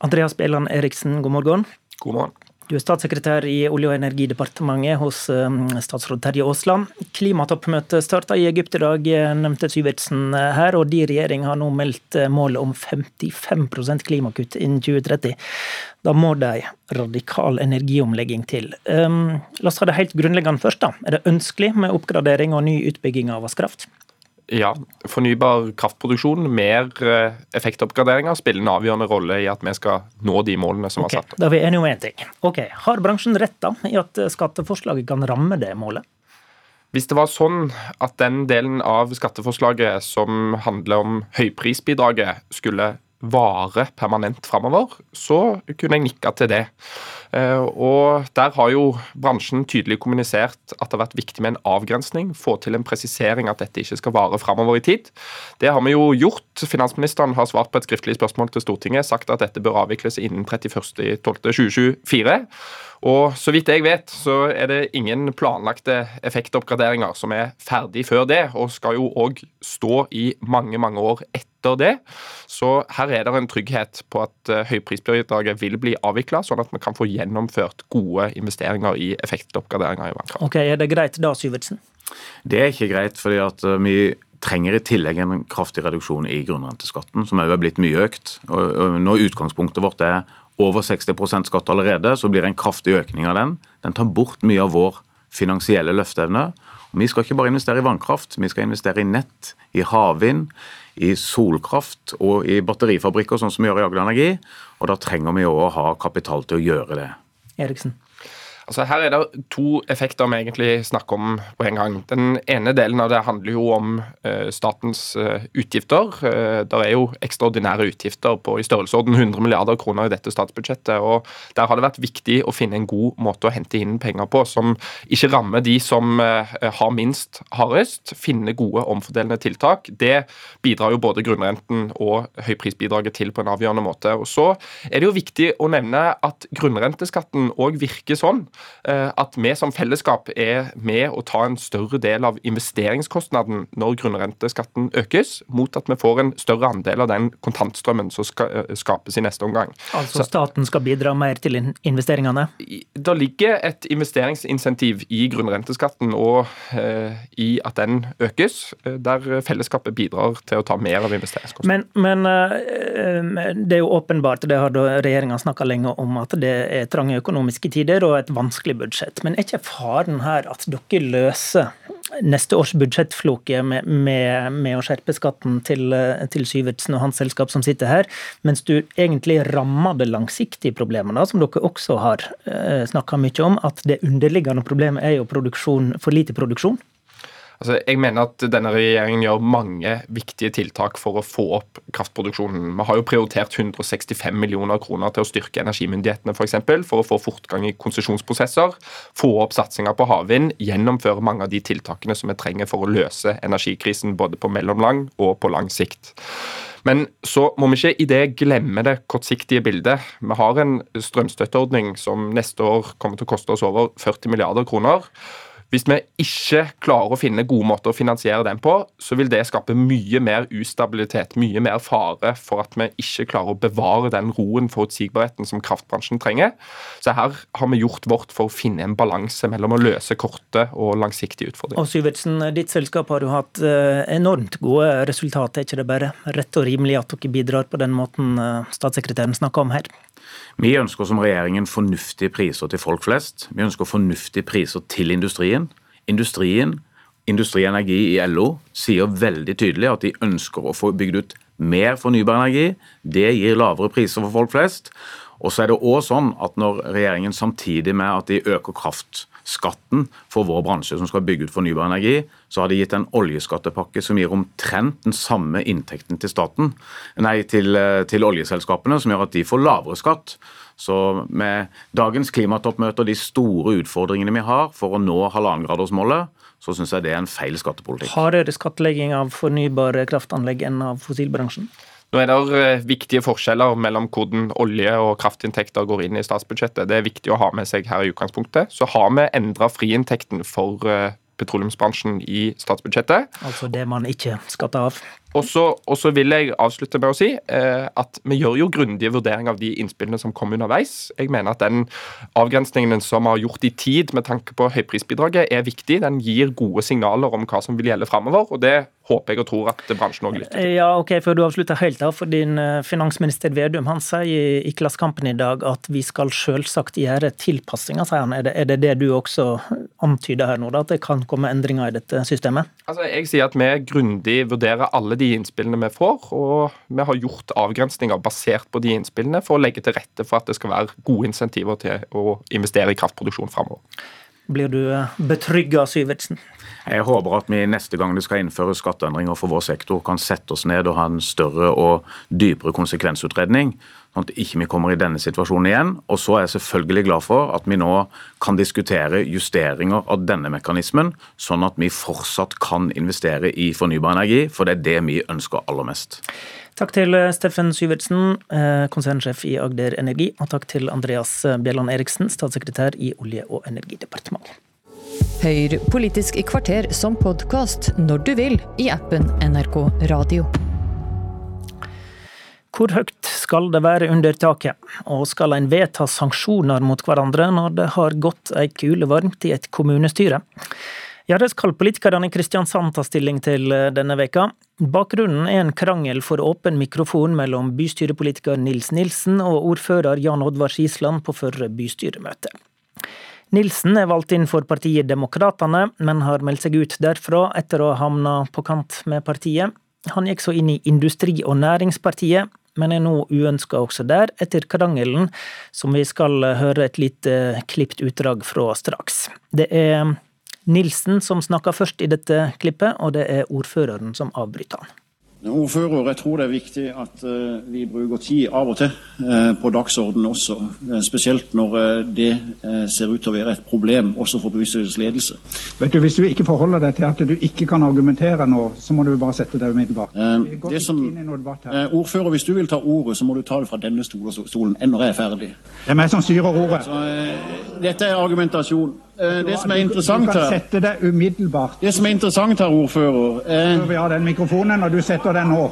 Andreas Bjelland Eriksen, god morgen. God morgen. Du er statssekretær i Olje- og energidepartementet hos um, statsråd Terje Aasland. Klimatoppmøtet starta i Egypt i dag, nevnte Syvertsen her, og din regjering har nå meldt eh, målet om 55% klimakutt innen 2030. Da må det ei radikal energiomlegging til. Um, la oss ta det helt grunnleggende først. da. Er det ønskelig med oppgradering og ny utbygging av vannkraft? Ja, fornybar kraftproduksjon, mer eh, effektoppgraderinger spiller en avgjørende rolle i at vi skal nå de målene som okay, er satt. Da er vi enige om én ting. Ok, Har bransjen rett da i at skatteforslaget kan ramme det målet? Hvis det var sånn at den delen av skatteforslaget som handler om høyprisbidraget, skulle vare permanent framover, så kunne jeg nikka til det. Eh, og Der har jo bransjen tydelig kommunisert at det har vært viktig med en avgrensning. Få til en presisering at dette ikke skal vare framover i tid. Det har vi jo gjort. Finansministeren har svart på et skriftlig spørsmål til Stortinget, sagt at dette bør avvikles innen 31.12.2024. Og så vidt jeg vet, så er det ingen planlagte effektoppgraderinger som er ferdig før det, og skal jo òg stå i mange, mange år etter det. Så her er det en trygghet på at eh, høyprisbidraget vil bli avvikla, sånn at vi kan få gjennomført gode investeringer i effektoppgraderinger i vannkraft. Ok, Er det greit da, Syvertsen? Det er ikke greit, fordi at eh, vi trenger i tillegg en kraftig reduksjon i grunnrenteskatten, som òg er blitt mye økt. Og når utgangspunktet vårt er over 60% skatt allerede, så blir det en kraftig økning av den. Den tar bort mye av vår finansielle løfteevne. Vi skal ikke bare investere i vannkraft, vi skal investere i nett, i havvind, i solkraft og i batterifabrikker, sånn som vi gjør i Agder Energi. Og da trenger vi òg å ha kapital til å gjøre det. Eriksen. Altså Her er det to effekter vi egentlig snakker om på en gang. Den ene delen av det handler jo om uh, statens uh, utgifter. Uh, det er jo ekstraordinære utgifter på i størrelsesorden 100 milliarder kroner i dette statsbudsjettet. og Der har det vært viktig å finne en god måte å hente inn penger på, som ikke rammer de som har minst hardest. Finne gode omfordelende tiltak. Det bidrar jo både grunnrenten og høyprisbidraget til på en avgjørende måte. Og Så er det jo viktig å nevne at grunnrenteskatten òg virker sånn Eh, at vi som fellesskap er med å ta en større del av investeringskostnaden når grunnrenteskatten økes, mot at vi får en større andel av den kontantstrømmen som skal eh, skapes i neste omgang. Altså staten skal bidra mer til investeringene? Det ligger et investeringsinsentiv i grunnrenteskatten og eh, i at den økes, der fellesskapet bidrar til å ta mer av investeringskostnaden. Men, men det er jo åpenbart, det har regjeringa snakka lenge om, at det er trange økonomiske tider og et vanskelig budsjett. Men er ikke faren her at dere løser neste års budsjettfloke med, med, med, å skjerpe skatten til, til Syvertsen og hans selskap som sitter her, mens du egentlig rammer det langsiktige problemet, da, som dere også har eh, snakka mye om, at det underliggende problemet er jo for lite produksjon? Altså, jeg mener at denne regjeringen gjør mange viktige tiltak for å få opp kraftproduksjonen. Vi har jo prioritert 165 millioner kroner til å styrke energimyndighetene f.eks. For, eksempel, for å få fortgang i konsesjonsprosesser, få opp satsinga på havvind, gjennomføre mange av de tiltakene som vi trenger for å løse energikrisen både på mellomlang og på lang sikt. Men så må vi ikke i det glemme det kortsiktige bildet. Vi har en strømstøtteordning som neste år kommer til å koste oss over 40 milliarder kroner. Hvis vi ikke klarer å finne gode måter å finansiere den på, så vil det skape mye mer ustabilitet, mye mer fare for at vi ikke klarer å bevare den roen, forutsigbarheten, som kraftbransjen trenger. Så her har vi gjort vårt for å finne en balanse mellom å løse korte og langsiktige utfordringer. Og Syvertsen, ditt selskap har jo hatt eh, enormt gode resultater. Er ikke det bare rett og rimelig at dere bidrar på den måten eh, statssekretæren snakker om her? Vi ønsker som regjeringen fornuftige priser til folk flest. Vi ønsker fornuftige priser til industrien. Industrien, Industri Energi i LO, sier veldig tydelig at de ønsker å få bygd ut mer fornybar energi. Det gir lavere priser for folk flest. Og så er det også sånn at når regjeringen samtidig med at de øker kraftskatten for vår bransje som skal bygge ut fornybar energi, så har de gitt en oljeskattepakke som gir omtrent den samme inntekten til staten, nei, til, eh, til oljeselskapene, som gjør at de får lavere skatt. Så med dagens klimatoppmøte og de store utfordringene vi har for å nå halvannengradersmålet, så syns jeg det er en feil skattepolitikk. Hardere skattlegging av fornybare kraftanlegg enn av fossilbransjen? Nå er det eh, viktige forskjeller mellom hvordan olje- og kraftinntekter går inn i statsbudsjettet. Det er viktig å ha med seg her i utgangspunktet. Så har vi endra friinntekten for eh, petroleumsbransjen i statsbudsjettet. Altså det man ikke skatter av? Og så vil jeg avslutte med å si eh, at vi gjør jo grundige vurderinger av de innspillene som kom underveis. Jeg mener at den avgrensningen som vi har gjort i tid med tanke på høyprisbidraget, er viktig. Den gir gode signaler om hva som vil gjelde framover. Og det håper jeg og tror at bransjen òg lytter til. Ja, ok, Før du avslutter helt, da, for din eh, finansminister Vedum han sier i Klassekampen i dag at vi skal selvsagt gjøre tilpassinger, sier han. Er det, er det det du også antyder her nå, da, at det kan komme endringer i dette systemet? Altså, Jeg sier at vi grundig vurderer alle de innspillene vi får, og vi har gjort avgrensninger basert på de innspillene for å legge til rette for at det skal være gode insentiver til å investere i kraftproduksjon framover. Blir du eh, betrygga, Syvertsen? Jeg håper at vi neste gang det skal innføre skatteendringer for vår sektor, kan sette oss ned og ha en større og dypere konsekvensutredning sånn at ikke vi ikke kommer i denne situasjonen igjen. Og så er jeg selvfølgelig glad for at vi nå kan diskutere justeringer av denne mekanismen, sånn at vi fortsatt kan investere i fornybar energi, for det er det vi ønsker aller mest. Takk til Steffen Syvertsen, eh, konsernsjef i Agder Energi, og takk til Andreas Bjelland Eriksen, statssekretær i Olje- og energidepartementet. Hør Politisk kvarter som podkast når du vil i appen NRK Radio. Hvor høyt skal det være under taket, og skal en vedta sanksjoner mot hverandre når det har gått ei kule varmt i et kommunestyre? Ja, det skal politikerne i Kristiansand ta stilling til eh, denne veka. Bakgrunnen er en krangel for åpen mikrofon mellom bystyrepolitiker Nils Nilsen og ordfører Jan Oddvar Skisland på forrige bystyremøte. Nilsen er valgt inn for partiet Demokratene, men har meldt seg ut derfra etter å ha havna på kant med partiet. Han gikk så inn i Industri- og Næringspartiet, men er nå uønska også der, etter krangelen, som vi skal høre et lite klipt utdrag fra straks. Det er Nilsen som snakker først i dette klippet, og det er ordføreren som avbryter han. Ordfører, jeg tror det er viktig at uh, vi bruker tid av og til uh, på dagsordenen også. Uh, spesielt når det ser ut til å være et problem også for bystyrets ledelse. Vet du, Hvis du ikke forholder deg til at du ikke kan argumentere nå, så må du bare sette deg umiddelbart. ordfører, hvis du vil ta ordet, så må du ta det fra denne stolen enn når jeg er ferdig. Det er meg som styrer ordet. Så, dette er argumentasjon. Det som er interessant her Du kan sette deg umiddelbart. Det som er interessant her, ordfører eh, vi har den mikrofonen, og du setter den nå.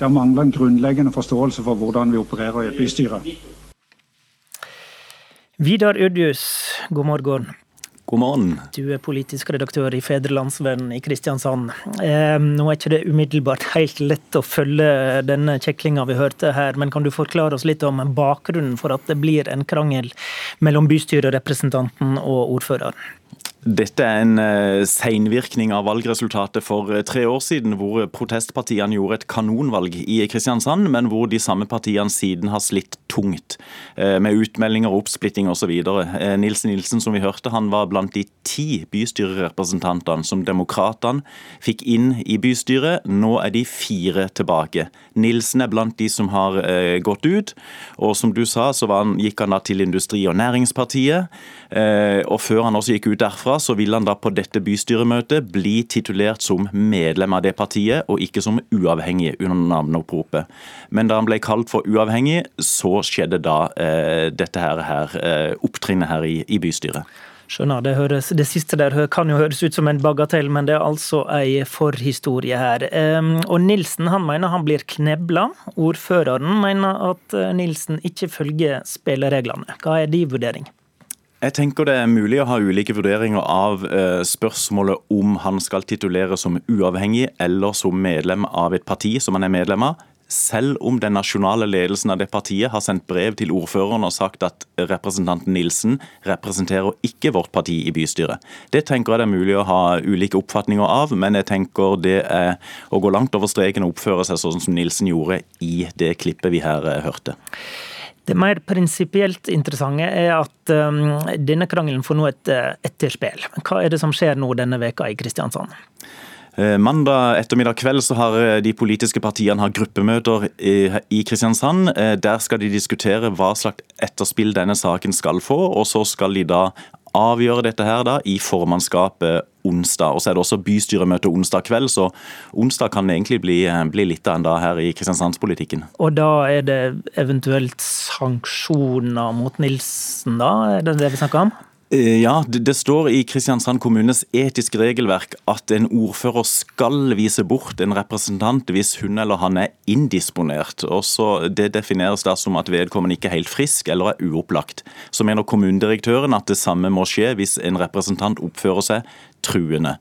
Det mangler en grunnleggende forståelse for hvordan vi opererer i et bystyre. Vidar Udjus, god morgen. God morgen. Du er politisk redaktør i Fedrelandsvennen i Kristiansand. Eh, nå er ikke det umiddelbart helt lett å følge denne kjeklinga vi hørte her, men kan du forklare oss litt om bakgrunnen for at det blir en krangel mellom bystyrerepresentanten og ordføreren? Dette er en uh, seinvirkning av valgresultatet for uh, tre år siden, hvor protestpartiene gjorde et kanonvalg i Kristiansand, men hvor de samme partiene siden har slitt tungt med utmeldinger, oppsplitting osv. Nilsen Nils Nilsen, som vi hørte, han var blant de ti bystyrerepresentantene som demokratene fikk inn i bystyret. Nå er de fire tilbake. Nilsen er blant de som har gått ut, og som du sa, så han, gikk han da til Industri- og Næringspartiet. og før han også gikk ut derfra, så vil han da på dette bystyremøtet bli titulert som medlem av det partiet, og ikke som uavhengig under navneoppropet. Men da han ble kalt for uavhengig, så skjedde da eh, dette her, her eh, opptrinnet her i, i bystyret. Skjønner, det, høres, det siste der kan jo høres ut som en bagatell, men det er altså ei forhistorie her. Um, og Nilsen han mener han blir knebla. Ordføreren mener at eh, Nilsen ikke følger spillereglene. Hva er din vurdering? Jeg tenker det er mulig å ha ulike vurderinger av eh, spørsmålet om han skal tituleres som uavhengig eller som medlem av et parti som han er medlem av. Selv om den nasjonale ledelsen av det partiet har sendt brev til ordføreren og sagt at representanten Nilsen representerer ikke vårt parti i bystyret. Det tenker jeg det er mulig å ha ulike oppfatninger av, men jeg tenker det er å gå langt over streken og oppføre seg sånn som Nilsen gjorde i det klippet vi her eh, hørte. Det mer prinsipielt interessante er at um, denne krangelen får nå et uh, etterspill. Hva er det som skjer nå denne veka i Kristiansand? Eh, mandag ettermiddag kveld så har eh, de politiske partiene har gruppemøter i Kristiansand. Der skal de diskutere hva slags etterspill denne saken skal få, og så skal de da avgjøre dette her da i formannskapet onsdag. Og så er det også bystyremøte onsdag kveld, så onsdag kan egentlig bli, bli litt av en dag her i Kristiansandspolitikken. Og da er det eventuelt sanksjoner mot Nilsen, da? Er det det vi snakker om? Eh, ja, det, står i Kristiansand kommunes etiske regelverk at en ordfører skal vise bort en representant hvis hun eller han er indisponert. Også det defineres da som at vedkommende ikke er helt frisk eller er uopplagt. Så mener kommunedirektøren at det samme må skje hvis en representant oppfører seg truende.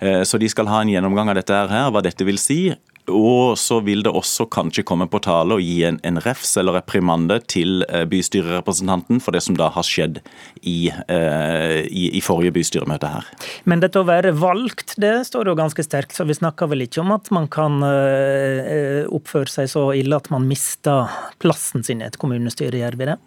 Eh, så de skal ha en gjennomgang av dette her, hva dette vil si. Og så vil det også kanskje komme på tale å gi en, en refs eller reprimande til eh, bystyrerepresentanten for det som da har skjedd i, eh, i, i forrige bystyremøte her. Men dette å være valgt, det står jo ganske sterkt, så vi snakker vel ikke om at man kan eh, oppføre seg så ille at man mister plassen sin i et kommunestyre, gjør vi det?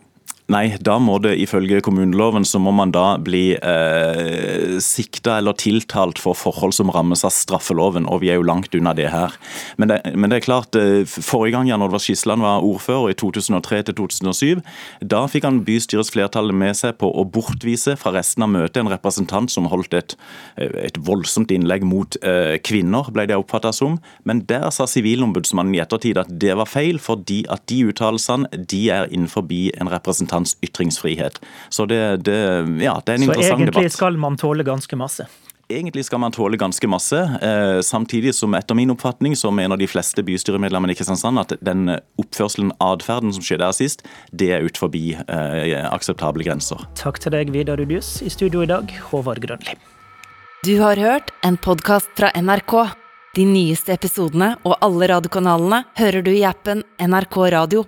Nei, da må det ifølge kommuneloven så må man da bli eh, sikta eller tiltalt for forhold som rammes av straffeloven, og vi er jo langt unna det her. Men det, men det er klart, eh, forrige gang Jan Oddvar Skisland var ordfører, i 2003 til 2007, da fikk han bystyrets flertall med seg på å bortvise fra resten av møtet en representant som holdt et, eh, et voldsomt innlegg mot eh, kvinner, ble det oppfatta som. Men der sa Sivilombudsmannen i ettertid at det var feil, fordi at de uttalelsene de er innenfor en representant hans ytringsfrihet. Så det, det, ja, det er en Så interessant debatt. Så egentlig skal man tåle ganske masse? Egentlig skal man tåle ganske masse. Eh, samtidig som etter min oppfatning så mener de fleste bystyremedlemmene i Kristiansand at den oppførselen, atferden som skjedde her sist, det er ut forbi eh, akseptable grenser. Takk til deg, Vidar Udius. I studio i dag, Håvard Grønli. Du har hørt en podkast fra NRK. De nyeste episodene og alle radiokanalene hører du i appen NRK Radio.